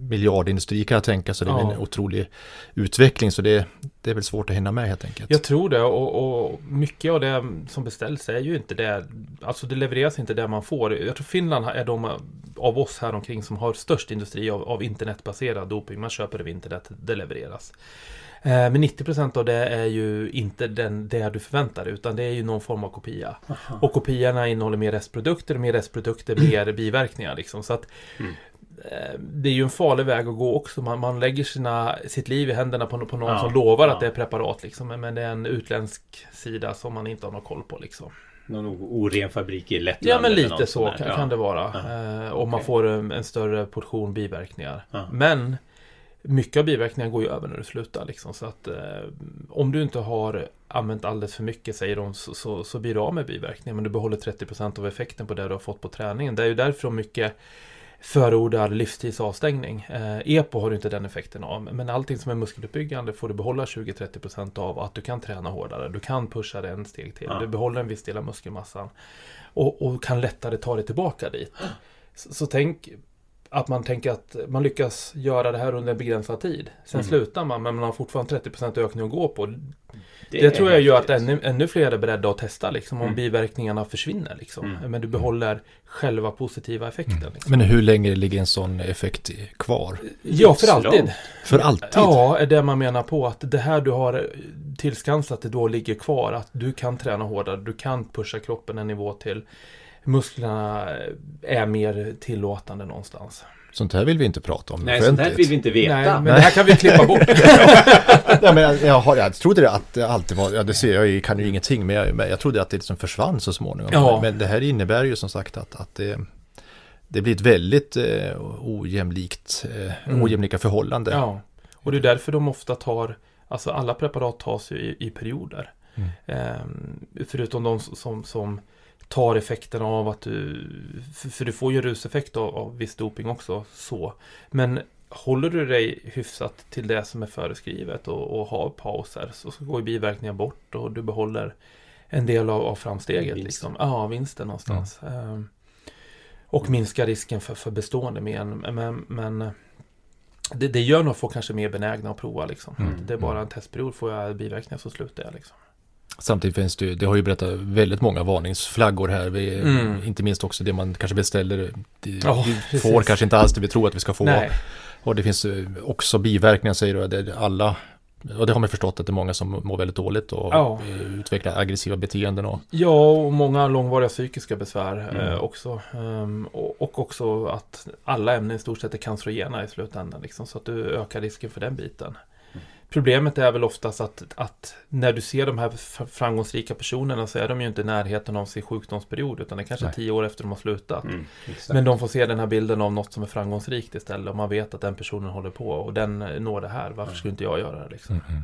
Speaker 1: miljardindustri kan jag tänka så det är
Speaker 2: Ja.
Speaker 1: en otrolig utveckling så det, det är väl svårt att hinna med helt enkelt.
Speaker 2: Jag tror det och, och mycket av det som beställs är ju inte det Alltså det levereras inte det man får Jag tror Finland är de av oss här omkring som har störst industri av, av internetbaserad doping Man köper över internet, det levereras Eh, Men 90% av det är ju inte den, det du förväntar dig utan det är ju någon form av kopia
Speaker 4: Aha.
Speaker 2: Och kopiorna innehåller mer restprodukter, mer restprodukter, mer biverkningar liksom. Så att
Speaker 4: Mm.
Speaker 2: Eh, det är ju en farlig väg att gå också. Man, man lägger sina, sitt liv i händerna på, på någon
Speaker 4: Ja,
Speaker 2: som lovar
Speaker 4: ja.
Speaker 2: att det är preparat. Liksom. Men- det är en utländsk sida som man inte har någon koll på. Liksom.
Speaker 4: Någon oren fabrik i Lettland
Speaker 2: Ja men lite så kan,
Speaker 4: Ja.
Speaker 2: kan det vara. Eh, om man
Speaker 4: Okej.
Speaker 2: får en, en större portion biverkningar. Men mycket av biverkningarna går ju över när du slutar. Liksom. Så att eh, om du inte har använt alldeles för mycket säger de så, så, så blir du av med biverkningar. Men du behåller 30% av effekten på det du har fått på träningen. Det är ju därför mycket förordar livstidsavstängning. Eh, EPO har du inte den effekten av. Men allting som är muskeluppbyggande får du behålla 20-30% av att du kan träna hårdare. Du kan pusha det en steg till.
Speaker 4: Ja.
Speaker 2: Du behåller en viss del av muskelmassan. Och, och kan lättare ta dig tillbaka dit. Så, så tänk att man tänker att man lyckas göra det här under en begränsad tid. Sen
Speaker 4: Mm.
Speaker 2: slutar man men man har fortfarande 30% ökning att gå på. Det,
Speaker 4: är
Speaker 2: tror jag gör att ännu, ännu fler är beredda att testa liksom, om
Speaker 4: Mm.
Speaker 2: biverkningarna försvinner. Liksom.
Speaker 4: Mm.
Speaker 2: Men du behåller själva positiva effekten. Liksom.
Speaker 1: Men hur länge ligger en sån effekt i- kvar?
Speaker 2: Ja, för alltid.
Speaker 1: För alltid?
Speaker 2: Ja, är det man menar på. Att det här du har tillskansat det då ligger kvar. Att du kan träna hårdare. Du kan pusha kroppen en nivå till. Musklerna är mer tillåtande någonstans.
Speaker 1: Sånt här vill vi inte prata om
Speaker 4: Nej, sånt här vill vi inte veta.
Speaker 2: Nej, men det här kan vi klippa bort.
Speaker 1: Nej, men jag, jag, har, jag trodde att det alltid var, ja det ser jag, jag kan ju ingenting, men jag, men jag trodde att det liksom försvann så småningom.
Speaker 2: Ja.
Speaker 1: Men det här innebär ju som sagt att, att det, det blir ett väldigt eh, ojämlikt, eh,
Speaker 2: Mm.
Speaker 1: ojämlika förhållande.
Speaker 2: Ja, och det är därför de ofta tar, alltså alla preparat tas ju i, i perioder.
Speaker 1: Mm.
Speaker 2: Ehm, förutom de som, som tar effekten av att du, för, du får ju ruseffekt av, av viss doping också, så. Men håller du dig hyfsat till det som är föreskrivet och, och har pauser så, går ju biverkningar bort och du behåller en del av, av framsteget.
Speaker 4: Vinst.
Speaker 2: Liksom. Ja, vinsten någonstans. Ehm, och minska risken för, för bestående men, men, men det, det gör nog folk kanske mer benägna att prova liksom.
Speaker 1: Mm.
Speaker 2: Det är bara en testperiod, får jag biverkningar så slutar jag liksom.
Speaker 1: Samtidigt finns det ju, det har ju berättat väldigt många varningsflaggor här. Vi,
Speaker 2: Mm.
Speaker 1: Inte minst också det man kanske beställer. Det,
Speaker 2: Ja,
Speaker 1: vi
Speaker 2: precis.
Speaker 1: får kanske inte alls det vi tror att vi ska få.
Speaker 2: Nej,
Speaker 1: Och det finns eh, också biverkningar säger du, alla och det har man förstått att det är många som mår väldigt dåligt och
Speaker 2: Ja.
Speaker 1: eh, utvecklar aggressiva beteenden. Och,
Speaker 2: ja, och många långvariga psykiska besvär
Speaker 4: Mm.
Speaker 2: eh, också. Ehm, och, och också att alla ämnen i stort sett är cancerogena i slutändan. Liksom, så att du ökar risken för den biten. Problemet är väl oftast att, att när du ser de här framgångsrika personerna så är de ju inte i närheten av sin sjukdomsperiod utan det är kanske
Speaker 1: Nej.
Speaker 2: tio år efter de har slutat.
Speaker 4: Mm.
Speaker 2: Men de får se den här bilden av något som är framgångsrikt istället och man vet att den personen håller på och den eh, når det här. Varför skulle inte jag göra det liksom?
Speaker 1: Mm.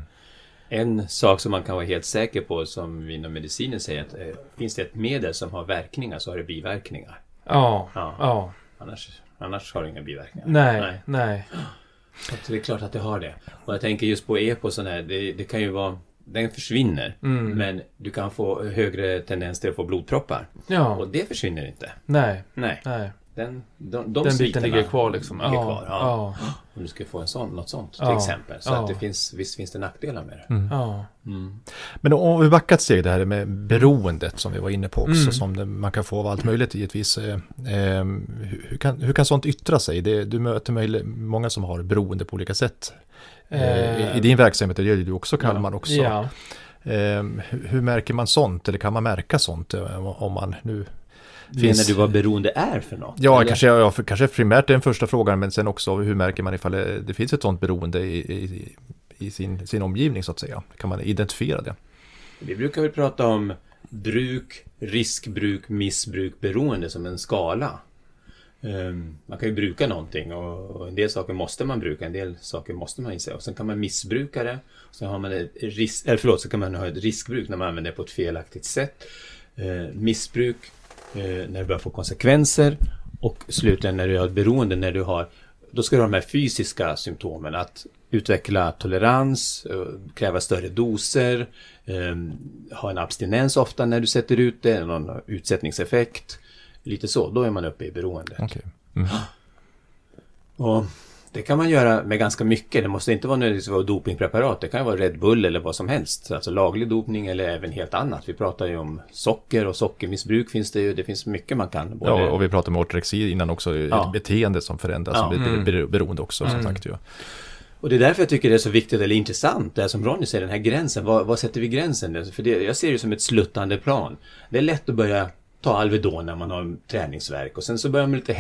Speaker 4: En sak som man kan vara helt säker på som vi inom medicinen säger att eh, finns det ett medel som har verkningar så har det biverkningar.
Speaker 2: Ja,
Speaker 4: Ja.
Speaker 2: ja,
Speaker 4: Annars, annars har det inga biverkningar.
Speaker 2: nej, nej.
Speaker 4: Så det är klart att det har det. Och jag tänker just på EPO och sån här, det, det kan ju vara den försvinner.
Speaker 2: Mm.
Speaker 4: Men du kan få högre tendens till att få blodproppar.
Speaker 2: Ja,
Speaker 4: Och det försvinner inte.
Speaker 2: nej,
Speaker 4: Nej,
Speaker 2: nej.
Speaker 4: Den, de, de
Speaker 2: Den biten ligger kvar liksom.
Speaker 4: Ligger
Speaker 2: ja,
Speaker 4: kvar, ja.
Speaker 2: ja,
Speaker 4: Om du ska få en sån, något sånt till
Speaker 2: Ja,
Speaker 4: exempel. Så
Speaker 2: ja.
Speaker 4: att det finns, visst finns det nackdelar med det.
Speaker 1: Mm.
Speaker 2: ja.
Speaker 4: Mm.
Speaker 1: Men om vi backar ett steg det här med beroendet som vi var inne på också,
Speaker 2: Mm.
Speaker 1: som det, man kan få av allt möjligt givetvis. Eh, eh, hur, kan, hur kan sånt yttra sig? Det, du möter många som har beroende på olika sätt. Eh, i, I din verksamhet, det gör ju du också Kalmar också.
Speaker 2: Ja,
Speaker 1: Eh, hur, hur märker man sånt? Eller kan man märka sånt eh, om man nu
Speaker 4: Menar du vad beroende är för något?
Speaker 1: Ja,
Speaker 4: Eller?
Speaker 1: kanske, ja, för, kanske primärt den första frågan, men sen också hur märker man ifall det, finns ett sånt beroende i, i, i sin, sin omgivning så att säga? Kan man identifiera det?
Speaker 4: Vi brukar väl prata om bruk, riskbruk, missbruk, beroende som en skala. Ehm, man kan ju bruka någonting och, en del saker måste man bruka, en del saker måste man inse. Och sen kan man missbruka det. Sen har man ett risk, eller förlåt, så kan man ha ett riskbruk när man använder det på ett felaktigt sätt. Ehm, missbruk när det börjar få konsekvenser. Och slutligen när du har ett beroende, när du har då ska du ha de här fysiska symptomen. Att utveckla tolerans, eh, kräva större doser, eh, ha en abstinens ofta när du sätter ut det, någon utsättningseffekt. Lite så, då är man uppe i beroende.
Speaker 1: Okej. Mm.
Speaker 4: Och det kan man göra med ganska mycket. Det måste inte vara nödvändigtvis vara dopingpreparat. Det kan vara Red Bull eller vad som helst. Alltså laglig dopning eller även helt annat. Vi pratar ju om socker och sockermissbruk finns det ju. Det finns mycket man kan. Både...
Speaker 1: Ja, och vi pratade om ortorexi innan också,
Speaker 4: Ja.
Speaker 1: ett beteende som förändras,
Speaker 4: Ja.
Speaker 1: som blir
Speaker 2: Mm.
Speaker 1: bero- beroende också som
Speaker 2: Mm.
Speaker 1: sagt ju.
Speaker 4: Och det är därför jag tycker det är så viktigt eller intressant, det som Ronny säger, den här gränsen. Var, var sätter vi gränsen? För det, jag ser det som ett sluttande plan. Det är lätt att börja ta Alvedon när man har träningsverk och sen så börjar man lite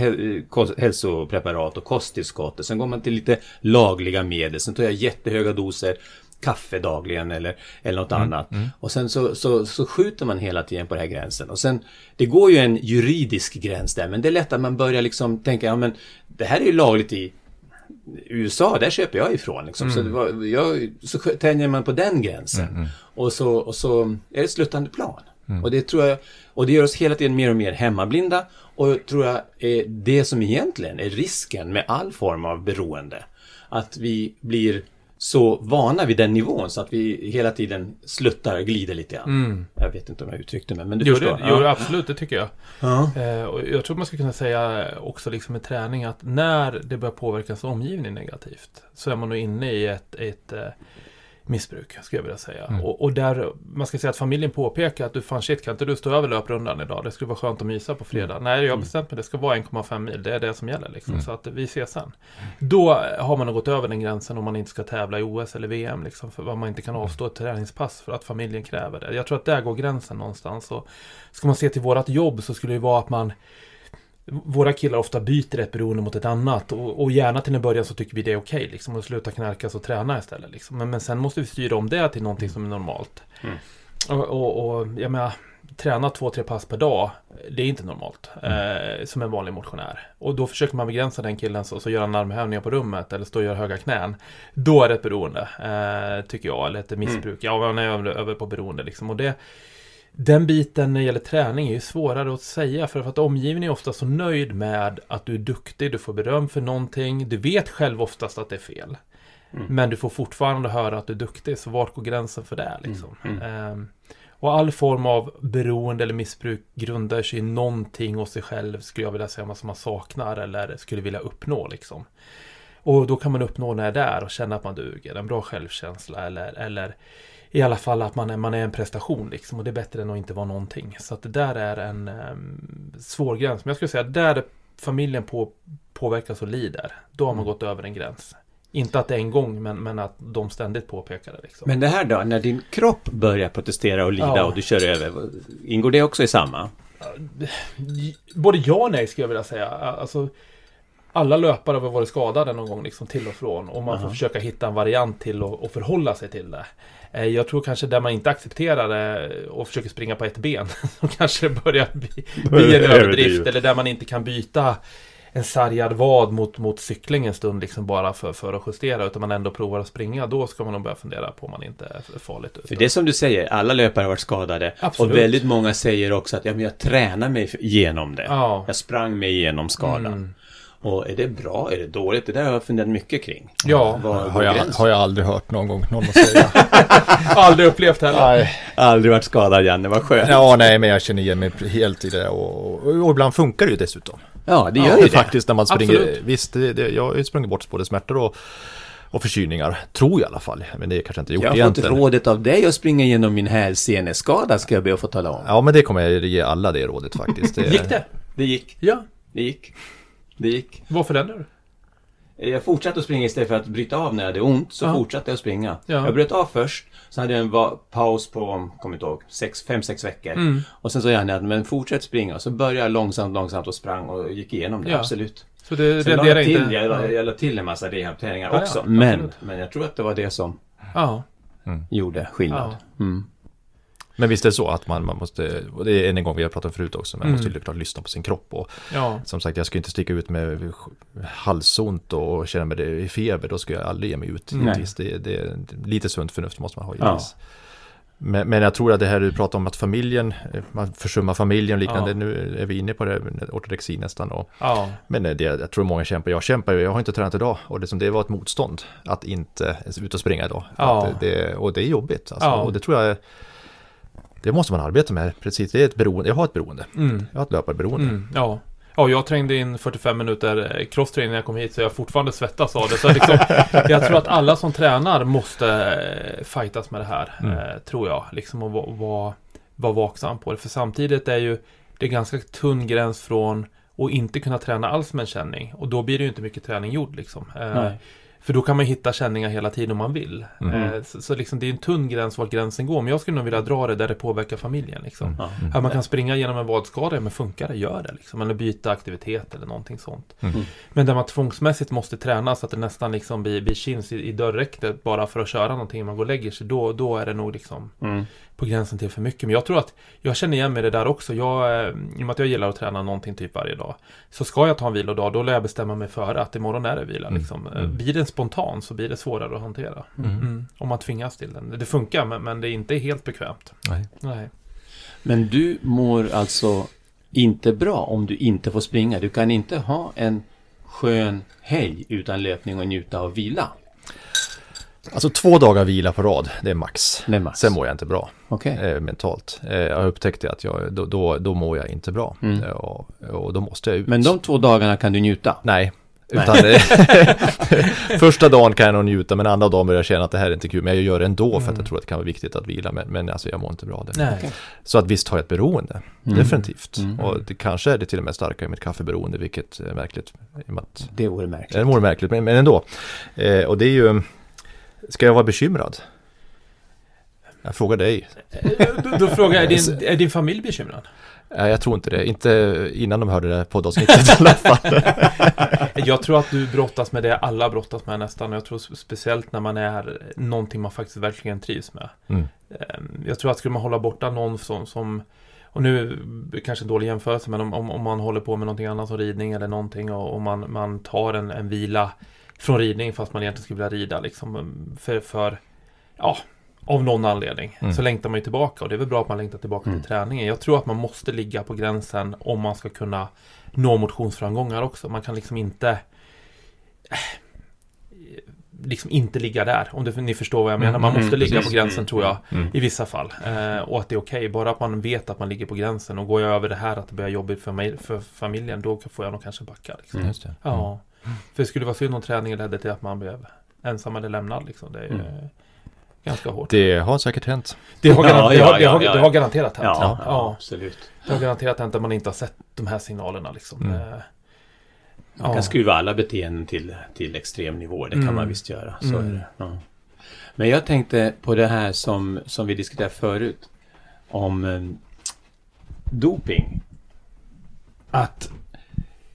Speaker 4: hälsopreparat och kosttillskott och sen går man till lite lagliga medel. Sen tar jag jättehöga doser kaffe dagligen eller, eller något annat. Och sen så, så, så skjuter man hela tiden på den här gränsen. Och sen, det går ju en juridisk gräns där, men det är lätt att man börjar liksom tänka, ja men det här är ju lagligt i USA, där köper jag ifrån. Liksom. Så, det var, jag, så tänjer man på den gränsen. Och, så, och så är det ett sluttande plan. Och det tror jag, och det gör oss hela tiden mer och mer hemmablinda. Och jag tror jag är det som egentligen är risken med all form av beroende. Att vi blir så vana vid den nivån så att vi hela tiden sluttar, glider lite grann. Jag vet inte om jag uttryckte mig, men du
Speaker 2: Jo,
Speaker 4: förstår.
Speaker 2: det, jo, absolut, det tycker jag.
Speaker 4: Ja.
Speaker 2: Eh, och jag tror man ska kunna säga också liksom med träning att när det börjar påverka ens omgivning negativt så är man nog inne i ett, ett eh, missbruk, skulle jag vilja säga. Och, och där, man ska säga att familjen påpekar att du fan shit, kan inte du stå över löprundan idag? Det skulle vara skönt att mysa på fredag. Nej, jag har bestämt mig, det ska vara 1,5 mil, det är det som gäller liksom. Så att vi ses sen. Då har man nog gått över den gränsen om man inte ska tävla i OS eller VM, liksom, för vad man inte kan avstå ett träningspass för att familjen kräver det. Jag tror att där går gränsen någonstans. Och ska man se till vårt jobb så skulle det vara att man våra killar ofta byter ett beroende mot ett annat och, och gärna till en början så tycker vi det är okej liksom och sluta knarkas och träna istället liksom. men, men sen måste vi styra om det till någonting som är normalt.
Speaker 4: Mm.
Speaker 2: Och, och, och jag menar, träna två, tre pass per dag, det är inte normalt. Eh, som en vanlig motionär. Och då försöker man begränsa den killen så, så gör han armhävningar på rummet eller står och gör höga knän. Då är det ett beroende, eh, tycker jag, eller ett missbruk. Ja, man är över, över på beroende liksom. Och det, den biten när det gäller träning är ju svårare att säga för att omgivningen är ofta så nöjd med att du är duktig, du får beröm för någonting, du vet själv oftast att det är fel. Men du får fortfarande höra att du är duktig, så vart går gränsen för det liksom? Ehm, och all form av beroende eller missbruk grundar sig i någonting hos sig själv, skulle jag vilja säga, som man saknar eller skulle vilja uppnå liksom. Och då kan man uppnå när det är där och känna att man duger, en bra självkänsla eller, eller i alla fall att man är, man är en prestation liksom och det är bättre än att inte vara någonting. Så att det där är en um, svår gräns. Men jag skulle säga att där familjen på, påverkas och lider, då har man gått över en gräns. Inte att det är en gång, men, men att de ständigt påpekar det. Liksom.
Speaker 4: Men det här då, när din kropp börjar protestera och lida
Speaker 2: Ja.
Speaker 4: och du kör över, ingår det också i samma?
Speaker 2: Både ja och nej skulle jag vilja säga. Alltså, alla löpare har varit skadade någon gång liksom, till och från. Och man får försöka hitta en variant till att och förhålla sig till det. Eh, Jag tror kanske där man inte accepterar det och försöker springa på ett ben. Så kanske det börjar bli, bli en överdrift. Eller där man inte kan byta en sargad vad mot, mot cykling en stund liksom bara för, för att justera. Utan man ändå provar att springa. Då ska man nog börja fundera på om man inte är farligt ute.
Speaker 4: För det är som du säger, alla löpare har varit skadade.
Speaker 2: Absolut.
Speaker 4: Och väldigt många säger också att ja, men jag tränar mig igenom det.
Speaker 2: Ja.
Speaker 4: Jag sprang mig igenom skadan.
Speaker 2: Mm.
Speaker 4: Och är det bra? Är det dåligt? Det där har jag funderat mycket kring.
Speaker 2: Ja,
Speaker 4: Var
Speaker 1: Har jag, har jag aldrig hört någon gång någon säga.
Speaker 2: aldrig upplevt heller.
Speaker 1: nej.
Speaker 4: Aldrig varit skadad Janne, vad skönt. Ja,
Speaker 1: Ja, nej, men jag känner igen mig helt i det och, och, och ibland funkar det ju dessutom.
Speaker 4: det gör
Speaker 1: Ja,
Speaker 4: ju det.
Speaker 1: Faktiskt när man springer.
Speaker 2: Absolut.
Speaker 1: Visst, det, det, jag har ju sprungit bort både smärtor och, och förkylningar. Tror jag i alla fall. Men det kanske jag inte gjort
Speaker 4: Jag har fått
Speaker 1: egentligen.
Speaker 4: rådet av dig att springa igenom min hälseneskada, ska jag be att få tala om.
Speaker 1: Ja, men det kommer jag ge alla det rådet faktiskt. Det,
Speaker 2: Gick det?
Speaker 4: Det gick.
Speaker 2: Ja.
Speaker 4: Det gick. Det gick.
Speaker 2: Varför den nu?
Speaker 4: Jag fortsatte att springa istället för att bryta av när jag hade ont, så
Speaker 2: Ja.
Speaker 4: fortsatte jag springa.
Speaker 2: Ja.
Speaker 4: Jag bröt av först, så hade jag en paus på, kommer inte ihåg, 5-6 veckor.
Speaker 2: Mm.
Speaker 4: Och sen så jag att men fortsätt springa. Så började jag långsamt, långsamt och sprang och gick igenom det,
Speaker 2: Ja.
Speaker 4: absolut.
Speaker 2: Så det
Speaker 4: Sen la
Speaker 2: renderar
Speaker 4: jag, till,
Speaker 2: inte...
Speaker 4: jag, la- jag la till en massa rehabiliteringar
Speaker 2: Ja, ja,
Speaker 4: också.
Speaker 2: absolut.
Speaker 4: men, men jag tror att det var det som
Speaker 2: Ja.
Speaker 4: gjorde skillnad. Mm.
Speaker 1: Men visst är det så att man, man måste, och det är en gång vi har pratat om förut också, man
Speaker 2: Mm.
Speaker 1: måste ju klart lyssna på sin kropp. Och
Speaker 2: Ja.
Speaker 1: som sagt, jag ska inte sticka ut med halsont och känna mig i feber, då ska jag aldrig ge mig ut. Det, det, lite sunt förnuft måste man ha givetvis. Men, men jag tror att det här du pratar om att familjen, eh, man försummar familjen och liknande,
Speaker 2: Ja.
Speaker 1: nu är vi inne på det, ortodexi nästan. Och,
Speaker 2: Ja.
Speaker 1: men det, jag tror många kämpar, jag kämpar ju, jag har inte tränat idag och det, som det var ett motstånd att inte ut och springa idag.
Speaker 2: Ja.
Speaker 1: Det, och det är jobbigt alltså,
Speaker 2: Ja.
Speaker 1: och det tror jag det måste man arbeta med, precis. Det är ett beroende, jag har ett beroende.
Speaker 2: Mm.
Speaker 1: Jag har ett löparberoende.
Speaker 2: Mm. Ja. Ja, jag trängde in 45 minuter eh, crosstraining när jag kom hit så jag fortfarande svettas av det. Så liksom, jag tror att alla som tränar måste eh, fightas med det här,
Speaker 1: Mm.
Speaker 2: eh, tror jag. Liksom och vara var, var vaksam på det. För samtidigt är ju det ganska tunn gräns från att inte kunna träna alls med en känning. Och då blir det ju inte mycket träning gjord liksom.
Speaker 4: Nej.
Speaker 2: För då kan man hitta känningar hela tiden om man vill.
Speaker 1: Mm.
Speaker 2: Eh, så så liksom, det är en tunn gräns var gränsen går. Men jag skulle nog vilja dra det där det påverkar familjen. Liksom.
Speaker 1: Mm.
Speaker 2: Att man kan springa genom en vadskada, men funkar det, gör det. Liksom. Eller byta aktivitet eller någonting sånt.
Speaker 1: Mm.
Speaker 2: Men där man tvångsmässigt måste träna så att det nästan liksom blir, blir chins i, i dörrräcket bara för att köra någonting man går och lägger sig. Då, då är det nog liksom
Speaker 4: Mm.
Speaker 2: På gränsen till för mycket. Men jag tror att jag känner igen mig i det där också. Jag, eh, I och med att jag gillar att träna någonting typ varje dag. Så ska jag ta en vilodag, då lär jag bestämma mig före att imorgon är det vila.
Speaker 1: Mm.
Speaker 2: Liksom. Eh,
Speaker 1: Mm.
Speaker 2: Blir den spontan så blir det svårare att hantera.
Speaker 1: Mm.
Speaker 2: Mm. Om man tvingas till den. Det funkar, men, men det är inte helt bekvämt.
Speaker 1: Nej.
Speaker 2: Nej.
Speaker 4: Men du mår alltså inte bra om du inte får springa. Du kan inte ha en skön helg utan löpning och njuta av vila.
Speaker 1: Alltså två dagar vila på rad, det är max.
Speaker 4: Det är max.
Speaker 1: Sen mår jag inte bra
Speaker 4: Okej.
Speaker 1: eh, mentalt. Eh, jag har upptäckt det att jag, då, då, då mår jag inte bra.
Speaker 4: Mm.
Speaker 1: Eh, och, och då måste jag ut.
Speaker 4: Men de två dagarna kan du njuta.
Speaker 1: Nej.
Speaker 4: Nej.
Speaker 1: Utan, första dagen kan jag nog njuta, men andra dagen börjar jag känna att det här är inte kul. Men jag gör det ändå för att
Speaker 2: Mm.
Speaker 1: jag tror att det kan vara viktigt att vila. Men, men alltså jag mår inte bra av det.
Speaker 2: Nej.
Speaker 4: Okej.
Speaker 1: Så att visst har jag ett beroende,
Speaker 4: Mm.
Speaker 1: definitivt.
Speaker 4: Mm.
Speaker 1: Och det kanske är det till och med starkare med ett kaffeberoende, vilket är märkligt. I att,
Speaker 4: Det vore märkligt.
Speaker 1: det vore märkligt, men, men ändå. Eh, och det är ju, ska jag vara bekymrad? Jag frågar dig.
Speaker 2: Då, då frågar jag, är din, är din familj bekymrad?
Speaker 1: Nej, jag tror inte det. Inte innan de hörde det poddavsnittet i alla fall.
Speaker 2: Jag tror att du brottas med det alla brottas med nästan. Jag tror speciellt när man är någonting man faktiskt verkligen trivs med.
Speaker 1: Mm.
Speaker 2: Ehm, Jag tror att skulle man hålla borta någon som, som och nu kanske en dålig jämförelse, men om, om, om man håller på med någonting annat som ridning eller någonting och, och man, man tar en, en vila från ridning fast man egentligen skulle vilja rida liksom för, för ja, av någon anledning
Speaker 1: Mm.
Speaker 2: så längtar man ju tillbaka och det är väl bra att man längtar tillbaka
Speaker 4: Mm.
Speaker 2: till träningen. Jag tror att man måste ligga på gränsen om man ska kunna nå motionsframgångar också. Man kan liksom inte eh, liksom inte ligga där, om det, ni förstår vad jag menar. Man
Speaker 4: Mm,
Speaker 2: måste ligga
Speaker 4: precis.
Speaker 2: på gränsen tror jag,
Speaker 1: Mm.
Speaker 2: i vissa fall. Eh, och att det är okej, bara att man vet att man ligger på gränsen och går jag över det här att det börjar jobbigt för, mig, för familjen, då får jag nog kanske backa. Liksom.
Speaker 4: Mm.
Speaker 2: Ja, för det skulle vara synd om träningen ledde till att man blev ensam eller lämnad. Liksom. Det är ju
Speaker 4: Mm.
Speaker 2: ganska hårt.
Speaker 1: Det har säkert hänt.
Speaker 2: Det har,
Speaker 4: Ja,
Speaker 2: det
Speaker 4: ja,
Speaker 2: det
Speaker 4: ja,
Speaker 2: har,
Speaker 4: ja.
Speaker 2: det har garanterat hänt.
Speaker 4: Ja, ja,
Speaker 2: Ja.
Speaker 4: absolut.
Speaker 2: Det har garanterat hänt att man inte har sett de här signalerna. Liksom.
Speaker 1: Mm.
Speaker 2: Eh,
Speaker 4: Man kan skruva alla beteenden till, till extrem nivå. Det kan
Speaker 2: Mm.
Speaker 4: man visst göra. Så
Speaker 2: Mm.
Speaker 4: är det. Ja. Men jag tänkte på det här som, som vi diskuterade förut. Om eh, doping. Att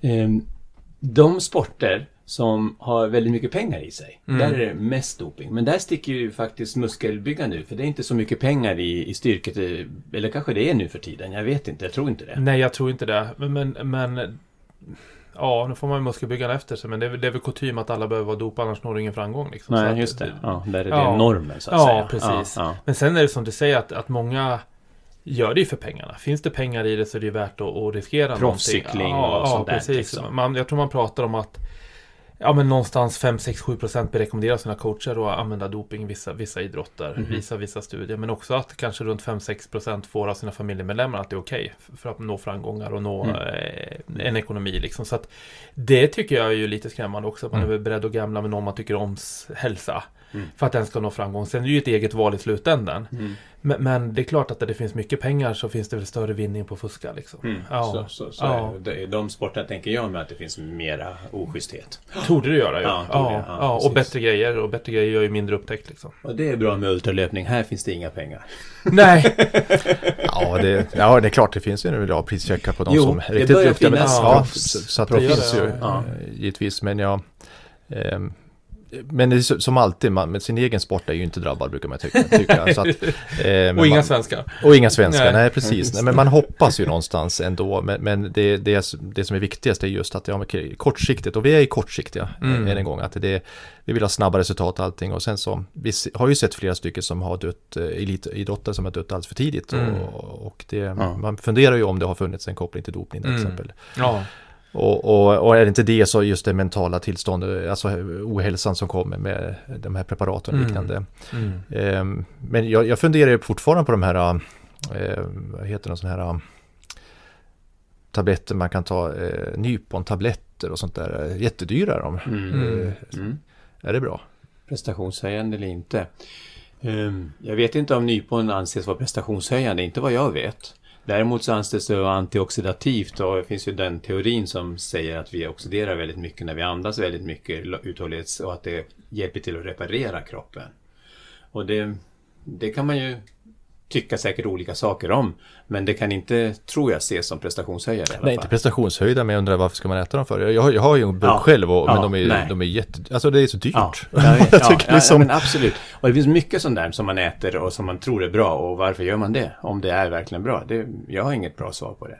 Speaker 4: eh, de sporter som har väldigt mycket pengar i sig.
Speaker 2: Mm.
Speaker 4: Där är det mest doping. Men där sticker ju faktiskt muskelbyggande ut. För det är inte så mycket pengar i, i styrket. Eller kanske det är nu för tiden. Jag vet inte. Jag tror inte det.
Speaker 2: Nej, jag tror inte det. Men, men, men ja, nu får man muskelbyggarna efter sig. Men det är, väl- det är väl kutym att alla behöver vara dopade, annars når du ingen framgång. Liksom. Så
Speaker 4: Nej,
Speaker 2: att
Speaker 4: just det. Ja, där är det
Speaker 2: Ja.
Speaker 4: normen så att
Speaker 2: Ja,
Speaker 4: säga.
Speaker 2: precis.
Speaker 4: Ja,
Speaker 2: Men sen är det som du säger att, att många gör det ju för pengarna. Finns det pengar i det så är det värt att, att riskera
Speaker 4: Proffscykling
Speaker 2: någonting.
Speaker 4: och sånt där,
Speaker 2: precis.
Speaker 4: liksom.
Speaker 2: Man, jag tror man pratar om att Ja men någonstans 5-6-7% procent rekommendera sina coacher att använda doping i vissa, vissa idrotter,
Speaker 4: Mhm.
Speaker 2: visa vissa studier. Men också att kanske runt 5-6% procent får av sina familjemedlemmar att det är okej för att nå framgångar och nå
Speaker 4: Mm.
Speaker 2: eh, en ekonomi. Liksom. Så att det tycker jag är ju lite skrämmande också. Att man
Speaker 1: Mm.
Speaker 2: är beredd att gamla med någon man tycker oms hälsa.
Speaker 4: Mm.
Speaker 2: För att den ska nå framgång. Sen är det ju ett eget val i slutändan.
Speaker 4: Mm.
Speaker 2: Men, men det är klart att där det finns mycket pengar så finns det väl större vinning på att fuska liksom.
Speaker 4: Mm.
Speaker 2: Ja.
Speaker 4: Så, så, så
Speaker 2: Ja.
Speaker 4: är det. I de sporterna tänker jag med att det finns mera oschysthet.
Speaker 2: Torde det göra ju.
Speaker 4: Ja,
Speaker 2: Ja,
Speaker 4: torde
Speaker 2: ja,
Speaker 4: det. Ja,
Speaker 2: och bättre grejer. Och bättre grejer gör ju mindre upptäckt liksom.
Speaker 4: Och det är bra med ultralöpning. Här finns det inga pengar.
Speaker 2: Nej,
Speaker 1: Ja det, ja, det är klart det finns ju en bra prischeckar på de
Speaker 4: Jo,
Speaker 1: som
Speaker 4: det
Speaker 1: är riktigt
Speaker 4: börjar
Speaker 1: duktiga. Men,
Speaker 4: finnas
Speaker 1: ja, så, så att det
Speaker 2: proffs.
Speaker 1: finns ju
Speaker 2: Ja.
Speaker 1: eh, givetvis. Men jag... ehm, men det är så- som alltid, man, med sin egen sport är ju inte drabbad brukar man tycka. tycka så att, eh,
Speaker 2: och inga
Speaker 1: man,
Speaker 2: svenskar.
Speaker 1: och inga svenskar,
Speaker 2: Nej.
Speaker 1: nej, precis. Nej, men man hoppas ju någonstans ändå. Men, men det, det, det som är viktigast är just att ja, kortsiktigt, och vi är ju kortsiktiga
Speaker 2: Mm.
Speaker 1: eh, än en gång. Att det, vi vill ha snabba resultat och allting. Och sen så, vi har ju sett flera stycken som har dött, eh, elitidrottare som har dött alldeles för tidigt.
Speaker 2: Mm.
Speaker 1: Och, och det,
Speaker 4: Ja.
Speaker 1: man funderar ju om det har funnits en koppling till dopning till
Speaker 2: Mm.
Speaker 1: exempel.
Speaker 2: Ja.
Speaker 1: Och, och, och är det inte det så just det mentala tillståndet, alltså ohälsan som kommer med de här preparaten och
Speaker 2: Mm.
Speaker 1: liknande.
Speaker 2: Mm.
Speaker 1: Ehm, men jag, jag funderar ju fortfarande på de här, eh, vad heter de sådana här eh, tabletter man kan ta, eh, Nypon-tabletter och sånt där. Jättedyra de.
Speaker 2: Mm.
Speaker 4: Mm.
Speaker 1: Är det bra?
Speaker 4: Prestationshöjande eller inte. Ehm, jag vet inte om Nypon anses vara prestationshöjande, inte vad jag vet. Däremot så anses det vara antioxidativt och det finns ju den teorin som säger att vi oxiderar väldigt mycket när vi andas väldigt mycket uthållighets och att det hjälper till att reparera kroppen. Och det, det kan man ju tycka säkert olika saker om. Men det kan inte, tror jag, ses som prestationshöjare
Speaker 1: Nej, inte prestationshöjda, men jag undrar varför ska man äta dem för? Jag har, jag har ju en burk
Speaker 4: Ja.
Speaker 1: själv, och,
Speaker 4: Ja,
Speaker 1: men de är,
Speaker 4: nej.
Speaker 1: de är jätte... Alltså det är så dyrt.
Speaker 4: Ja, ja,
Speaker 1: jag
Speaker 4: ja,
Speaker 1: tycker
Speaker 4: ja,
Speaker 1: liksom...
Speaker 4: ja, men absolut. Och det finns mycket sånt där som man äter och som man tror är bra. Och varför gör man det? Om det är verkligen bra. Det, jag har inget bra svar på det.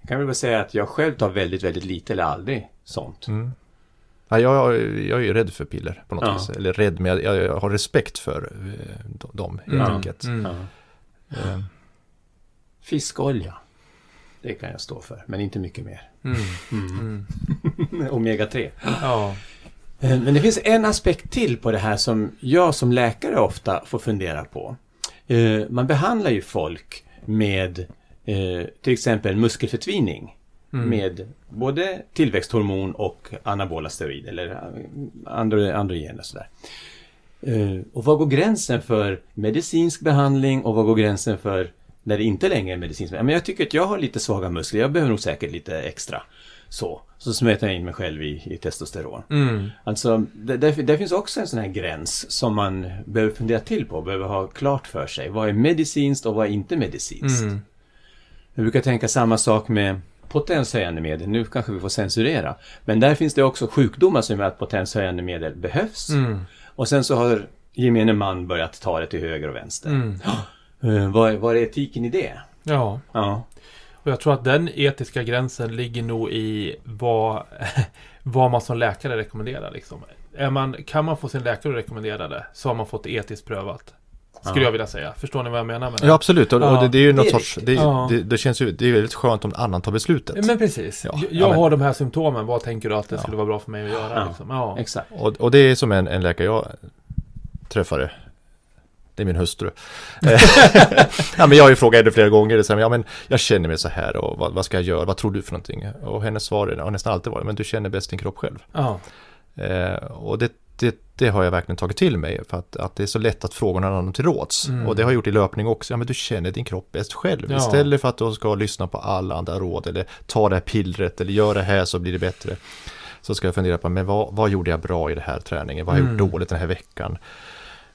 Speaker 4: Jag kan väl bara säga att jag själv tar väldigt, väldigt lite eller aldrig sånt.
Speaker 1: Mm. Ja, jag, jag är ju rädd för piller på något
Speaker 4: Ja.
Speaker 1: vis. Eller rädd, men jag, jag, har respekt för eh, de- dem helt
Speaker 2: Mm.
Speaker 1: enkelt.
Speaker 2: Mm.
Speaker 4: Ja.
Speaker 1: Eh,
Speaker 4: Fiskolja. Det kan jag stå för, men inte mycket mer.
Speaker 2: Mm.
Speaker 4: Mm.
Speaker 2: Mm.
Speaker 4: Omega 3.
Speaker 2: Ja.
Speaker 4: Eh, Men det finns en aspekt till på det här som jag som läkare ofta får fundera på. Man behandlar ju folk med till exempel muskelförtvining
Speaker 2: Mm.
Speaker 4: med både tillväxthormon och anabola steroider eller eh, andro, androgener och sådär. Eh, Och vad går gränsen för medicinsk behandling och vad går gränsen för när det inte längre är medicinsk behandling? Men jag tycker att jag har lite svaga muskler, jag behöver nog säkert lite extra. Så, så smötar jag in mig själv i, i testosteron.
Speaker 2: Mm.
Speaker 4: Alltså, det, det, det finns också en sån här gräns som man behöver fundera till på, behöver ha klart för sig. Vad är medicinskt och vad är inte medicinskt?
Speaker 2: Mm.
Speaker 4: Jag brukar tänka samma sak med potenshöjande medel. Nu kanske vi får censurera. Men där finns det också sjukdomar som gör att potenshöjande medel behövs.
Speaker 2: Mm.
Speaker 4: Och sen så har gemene man börjat ta det till höger och vänster.
Speaker 2: Mm.
Speaker 4: Eh, vad, är- vad är etiken i det?
Speaker 2: Ja.
Speaker 4: Ja.
Speaker 2: Och jag tror att den etiska gränsen ligger nog i vad, vad man som läkare rekommenderar. Liksom. Är man, kan man få sin läkare att rekommendera det så har man fått det etiskt prövat. Skulle
Speaker 4: Ja.
Speaker 2: jag vilja säga. Förstår ni vad jag menar med det?
Speaker 1: Ja, absolut. Och,
Speaker 2: Ja,
Speaker 1: och det, det är ju något
Speaker 4: det
Speaker 1: sorts... Det,
Speaker 2: Ja.
Speaker 1: det, det känns ju... Det är väldigt skönt om någon annan tar beslutet.
Speaker 2: Men precis.
Speaker 1: Ja,
Speaker 2: jag
Speaker 1: ja, men-
Speaker 2: har de här symptomen. Vad tänker du att det
Speaker 1: Ja.
Speaker 2: skulle vara bra för mig att göra?
Speaker 4: Ja.
Speaker 2: Liksom? Ja.
Speaker 4: Exakt.
Speaker 1: Och, och det är som en, en läkare jag träffade. Det är min hustru. Ja, men jag har ju frågat henne flera gånger. Så här, ja, men jag känner mig så här och vad, vad ska jag göra? Vad tror du för någonting? Och hennes svar är, och nästan alltid varit, men du känner bäst din kropp själv.
Speaker 2: Ja.
Speaker 1: Eh, och det, det, det har jag verkligen tagit till mig. För att, att det är så lätt att fråga någon annan till råds.
Speaker 2: Mm.
Speaker 1: Och det har jag gjort i löpning också. Ja, men du känner din kropp bäst själv.
Speaker 2: Ja.
Speaker 1: Istället för att du ska lyssna på alla andra råd. Eller ta det här pillret. Eller gör det här så blir det bättre. Så ska jag fundera på, men vad, vad gjorde jag bra i den här träningen? Vad har jag
Speaker 2: Mm.
Speaker 1: gjort dåligt den här veckan?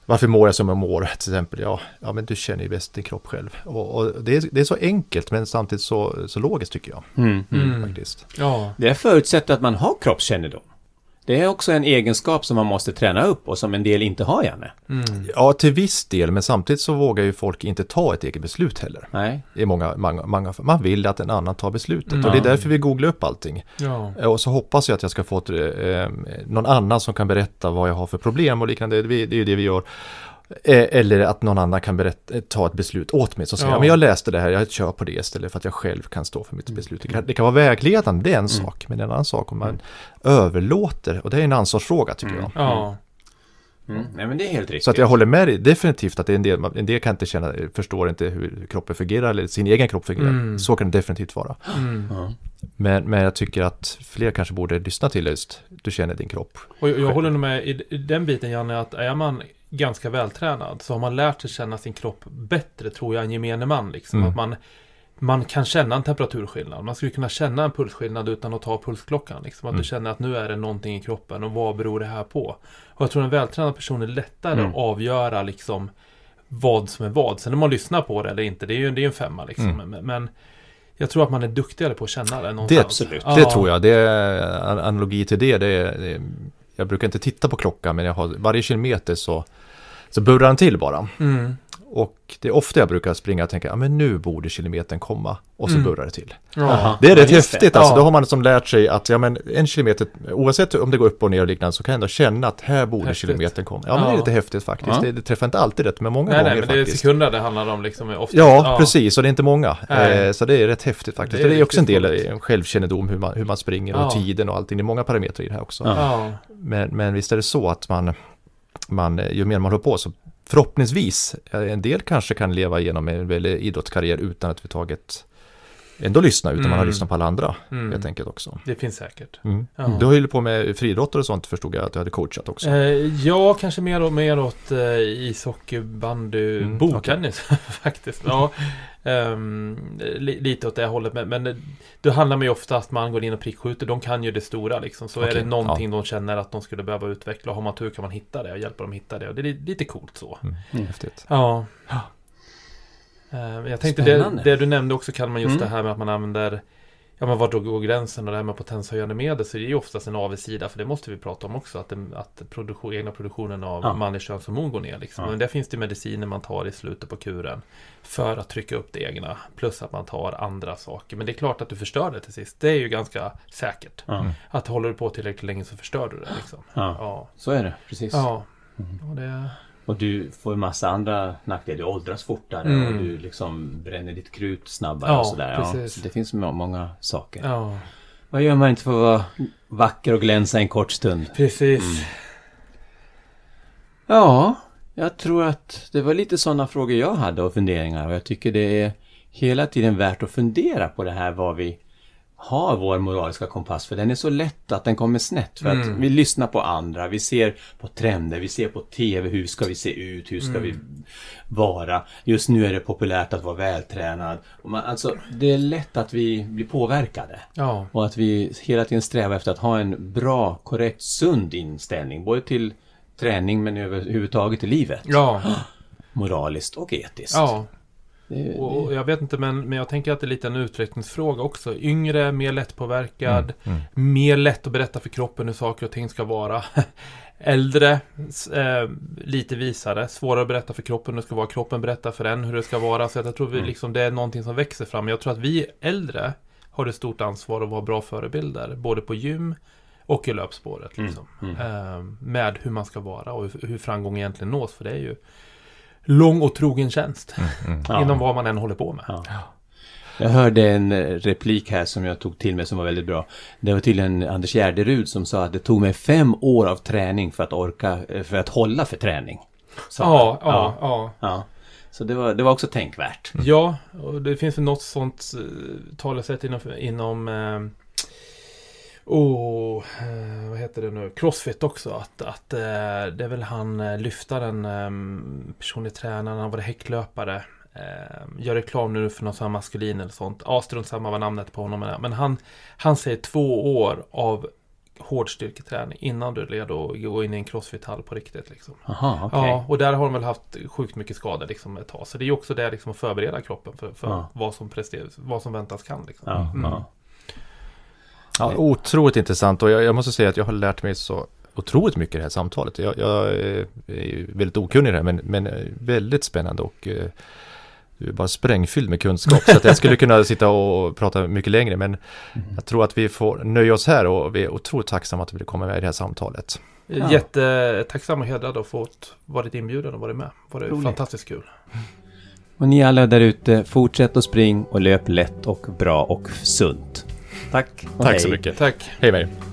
Speaker 1: Varför mår jag som jag mår? Till exempel, ja, ja men du känner ju bäst din kropp själv. Och, och det, är, det är så enkelt men samtidigt så, så logiskt tycker jag.
Speaker 4: Mm.
Speaker 2: Mm.
Speaker 1: Faktiskt.
Speaker 2: Ja.
Speaker 4: Det förutsätter att man har kroppskännedom. Det är också en egenskap som man måste träna upp och som en del inte har, Janne.
Speaker 2: Mm.
Speaker 1: Ja, till viss del, men samtidigt så vågar ju folk inte ta ett eget beslut heller.
Speaker 4: Nej.
Speaker 1: I många, många, många. Man vill att en annan tar beslutet.
Speaker 2: Mm.
Speaker 1: Och det är därför vi googlar upp allting.
Speaker 2: Ja.
Speaker 1: Och så hoppas jag att jag ska få ett, eh, någon annan som kan berätta vad jag har för problem och liknande. Det, det är ju det vi gör. Eh, Eller att någon annan kan berätta, eh, ta ett beslut åt mig. Så säger
Speaker 2: Ja.
Speaker 1: jag, men jag läste det här, jag kör på det istället för att jag själv kan stå för mitt beslut. Det kan, det kan vara vägledande, det är en sak. Men en annan sak om man överlåter, och det är en ansvarsfråga tycker
Speaker 4: Mm.
Speaker 1: jag.
Speaker 2: Ja.
Speaker 4: Mm. Nej, men det är helt riktigt.
Speaker 1: Så att jag håller med dig definitivt att det är en del, en del kan inte känna, förstår inte hur kroppen fungerar eller sin egen kropp fungerar.
Speaker 2: Mm.
Speaker 1: Så kan det definitivt vara.
Speaker 2: Mm.
Speaker 1: Men, men jag tycker att fler kanske borde lyssna till just, du känner din kropp.
Speaker 2: Och jag, jag håller nog med i, i den biten Janne, att är man ganska vältränad så har man lärt sig känna sin kropp bättre tror jag än gemene man. Liksom.
Speaker 1: Mm.
Speaker 2: Att man, man kan känna en temperaturskillnad. Man skulle kunna känna en pulsskillnad utan att ta pulsklockan. Liksom. Att
Speaker 1: Mm.
Speaker 2: du känner att nu är det någonting i kroppen och vad beror det här på? Och jag tror en vältränad person är lättare
Speaker 4: Mm.
Speaker 2: att avgöra liksom vad som är vad. Sen när man lyssnar på det eller inte, det är ju det är en femma liksom.
Speaker 1: Mm.
Speaker 2: Men, men jag tror att man är duktigare på att känna det
Speaker 1: Det,
Speaker 2: någonstans.
Speaker 4: absolut.
Speaker 1: det tror jag. Det är an- analogi till det. det, är, det är, jag brukar inte titta på klockan men jag har, varje kilometer så, så burrar den till bara.
Speaker 2: Mm.
Speaker 1: Och det är ofta jag brukar springa och tänka, ja men nu borde kilometern komma. Och så
Speaker 2: Mm.
Speaker 1: burrar det till.
Speaker 2: Ja.
Speaker 4: Aha.
Speaker 1: Det är rätt
Speaker 4: Ja, just det.
Speaker 1: häftigt alltså.
Speaker 2: Ja.
Speaker 1: Då har man som lärt sig att ja, men en kilometer, oavsett om det går upp och ner och liknande, så kan jag ändå känna att här borde
Speaker 2: Häftigt.
Speaker 1: kilometern komma. Ja, men det
Speaker 2: Ja.
Speaker 1: är lite häftigt faktiskt.
Speaker 4: Ja.
Speaker 1: Det, det träffar inte alltid rätt, men många
Speaker 2: Nej,
Speaker 1: gånger
Speaker 2: nej, men det är
Speaker 1: faktiskt.
Speaker 2: sekunder det handlar om liksom. Ofta.
Speaker 1: Ja, precis. Och det är inte många. Eh, så det är rätt häftigt faktiskt.
Speaker 2: Det är
Speaker 1: Det är, också en del eh, självkännedom, hur man, hur man springer och
Speaker 2: Ja.
Speaker 1: tiden och allting. Det är många parametrar i det här också.
Speaker 4: Ja.
Speaker 2: Ja.
Speaker 1: Men, men visst är det så att man, man, ju mer man håller på så förhoppningsvis, eh, en del kanske kan leva igenom en idrottskarriär utan att vi tagit ändå lyssna utan man har
Speaker 2: Mm.
Speaker 1: lyssnat på alla andra
Speaker 2: Mm.
Speaker 1: helt enkelt också.
Speaker 2: Det finns säkert.
Speaker 1: Mm.
Speaker 2: Ja.
Speaker 1: Du har ju på med friidrottare och sånt förstod jag att du hade coachat också.
Speaker 2: Eh, ja, kanske mer och mer åt eh, ishockey, bandy,
Speaker 1: Mm,
Speaker 2: bordtennis faktiskt. Ja, ehm, li, lite åt det hållet. Men, men då handlar man ju ofta att man går in och prickskjuter. De kan ju det stora liksom. Så är
Speaker 1: Okej,
Speaker 2: det någonting de känner att de skulle behöva utveckla. Har man tur kan man hitta det och hjälpa dem hitta det. Och det är li- lite coolt så.
Speaker 1: Mm. Häftigt.
Speaker 2: Ja. Eh, jag tänkte det, det du nämnde också kan man just
Speaker 4: Mm.
Speaker 2: det här med att man använder Ja men var går gränsen och det här med potenshöjande medel så det är ju oftast en avigsida för det måste vi prata om också att, den, att produktion, egna produktionen av
Speaker 4: Ja.
Speaker 2: manlig könshormon går ner liksom.
Speaker 4: Ja.
Speaker 2: Men där finns det mediciner man tar i slutet på kuren för att trycka upp det egna plus att man tar andra saker. Men det är klart att du förstör det till sist. Det är ju ganska säkert.
Speaker 4: Ja.
Speaker 1: Mm.
Speaker 2: Att håller du på tillräckligt länge så förstör du det liksom.
Speaker 4: Ja. Så är det, precis.
Speaker 2: Ja.
Speaker 4: Mm.
Speaker 2: Och det...
Speaker 4: Och du får en massa andra nackdelar. Du åldras fortare
Speaker 2: Mm.
Speaker 4: och du liksom bränner ditt krut snabbare
Speaker 2: Ja,
Speaker 4: och sådär. Ja, så det finns må- många saker.
Speaker 2: Ja,
Speaker 4: Vad gör man inte för att vara vacker och glänsa en kort stund?
Speaker 2: precis.
Speaker 4: Mm. Ja, jag tror att det var lite sådana frågor jag hade och funderingar. Och jag tycker det är hela tiden värt att fundera på det här vad vi har vår moraliska kompass. För den är så lätt att den kommer snett. För att
Speaker 2: Mm.
Speaker 4: vi lyssnar på andra, vi ser på trender, vi ser på TV. Hur ska vi se ut? Hur ska vi vara? Just nu är det populärt att vara vältränad. Man, alltså, det är lätt att vi blir påverkade.
Speaker 2: Ja.
Speaker 4: Och att vi hela tiden strävar efter att ha en bra, korrekt, sund inställning. Både till träning men överhuvudtaget till livet.
Speaker 2: Ja.
Speaker 4: Moraliskt och etiskt.
Speaker 2: Ja.
Speaker 4: Det,
Speaker 2: Och jag vet inte, men, men jag tänker att det är lite en utvecklingsfråga också. Yngre, mer lättpåverkad,
Speaker 1: Mm.
Speaker 2: mer lätt att berätta för kroppen hur saker och ting ska vara. Äldre, eh, lite visare, svårare att berätta för kroppen hur det ska vara. Kroppen berättar för en hur det ska vara. Så jag tror vi
Speaker 1: Mm.
Speaker 2: liksom, det är någonting som växer fram. Jag tror att vi äldre har ett stort ansvar att vara bra förebilder. Både på gym och i löpspåret. Liksom.
Speaker 4: Mm,
Speaker 2: Eh, med hur man ska vara och hur, hur framgång egentligen nås. För det är ju lång och trogen tjänst.
Speaker 1: Mm.
Speaker 4: Ja.
Speaker 2: Inom vad man än håller på med.
Speaker 4: Ja. Jag hörde en eh, replik här som jag tog till mig som var väldigt bra. Det var tydligen Anders Gärderud som sa att det tog mig fem år av träning för att orka, eh, för att hålla för träning. sa
Speaker 2: Ja, ja, ja.
Speaker 4: ja. Så det var, det var också tänkvärt.
Speaker 2: Ja, och det finns något sånt eh, talesätt inom, inom eh, oh, vad heter det nu? Crossfit också. Att, att eh, det är väl han eh, lyftaren, eh, personlig tränaren, han var häcklöpare. Eh, gör reklam nu för någon sån här maskulin eller sånt. Ja, strunt samma vad namnet på honom är. Men han, han säger två år av hård styrketräning innan du är redo att gå in i en crossfit-hall på riktigt. Liksom.
Speaker 4: Jaha, okej.
Speaker 2: Ja, och där har de väl haft sjukt mycket skador liksom ett tag. Så det är ju också det liksom att förbereda kroppen för, för
Speaker 4: Ja.
Speaker 2: vad, som presteras, vad som väntas kan. Liksom.
Speaker 4: Ja,
Speaker 2: Mm.
Speaker 4: ja.
Speaker 1: Ja, otroligt intressant och jag, jag måste säga att jag har lärt mig så otroligt mycket i det här samtalet. Jag, jag eh, är väldigt okunnig i det här men, men eh, väldigt spännande och eh, du är bara sprängfylld med kunskap. Så att jag skulle kunna sitta och prata mycket längre men jag tror att vi får nöja oss här och vi är otroligt tacksamma att du ville komma med i det här samtalet.
Speaker 4: Ja.
Speaker 2: Jättetacksam och hedrad att fått varit inbjuden och varit med. Var det
Speaker 4: Roligt.
Speaker 2: fantastiskt kul.
Speaker 4: Och ni alla där ute, fortsätt att spring och löp lätt och bra och sunt. Tack.
Speaker 1: Tack
Speaker 4: hej.
Speaker 1: så mycket.
Speaker 2: Tack.
Speaker 1: Hej med er.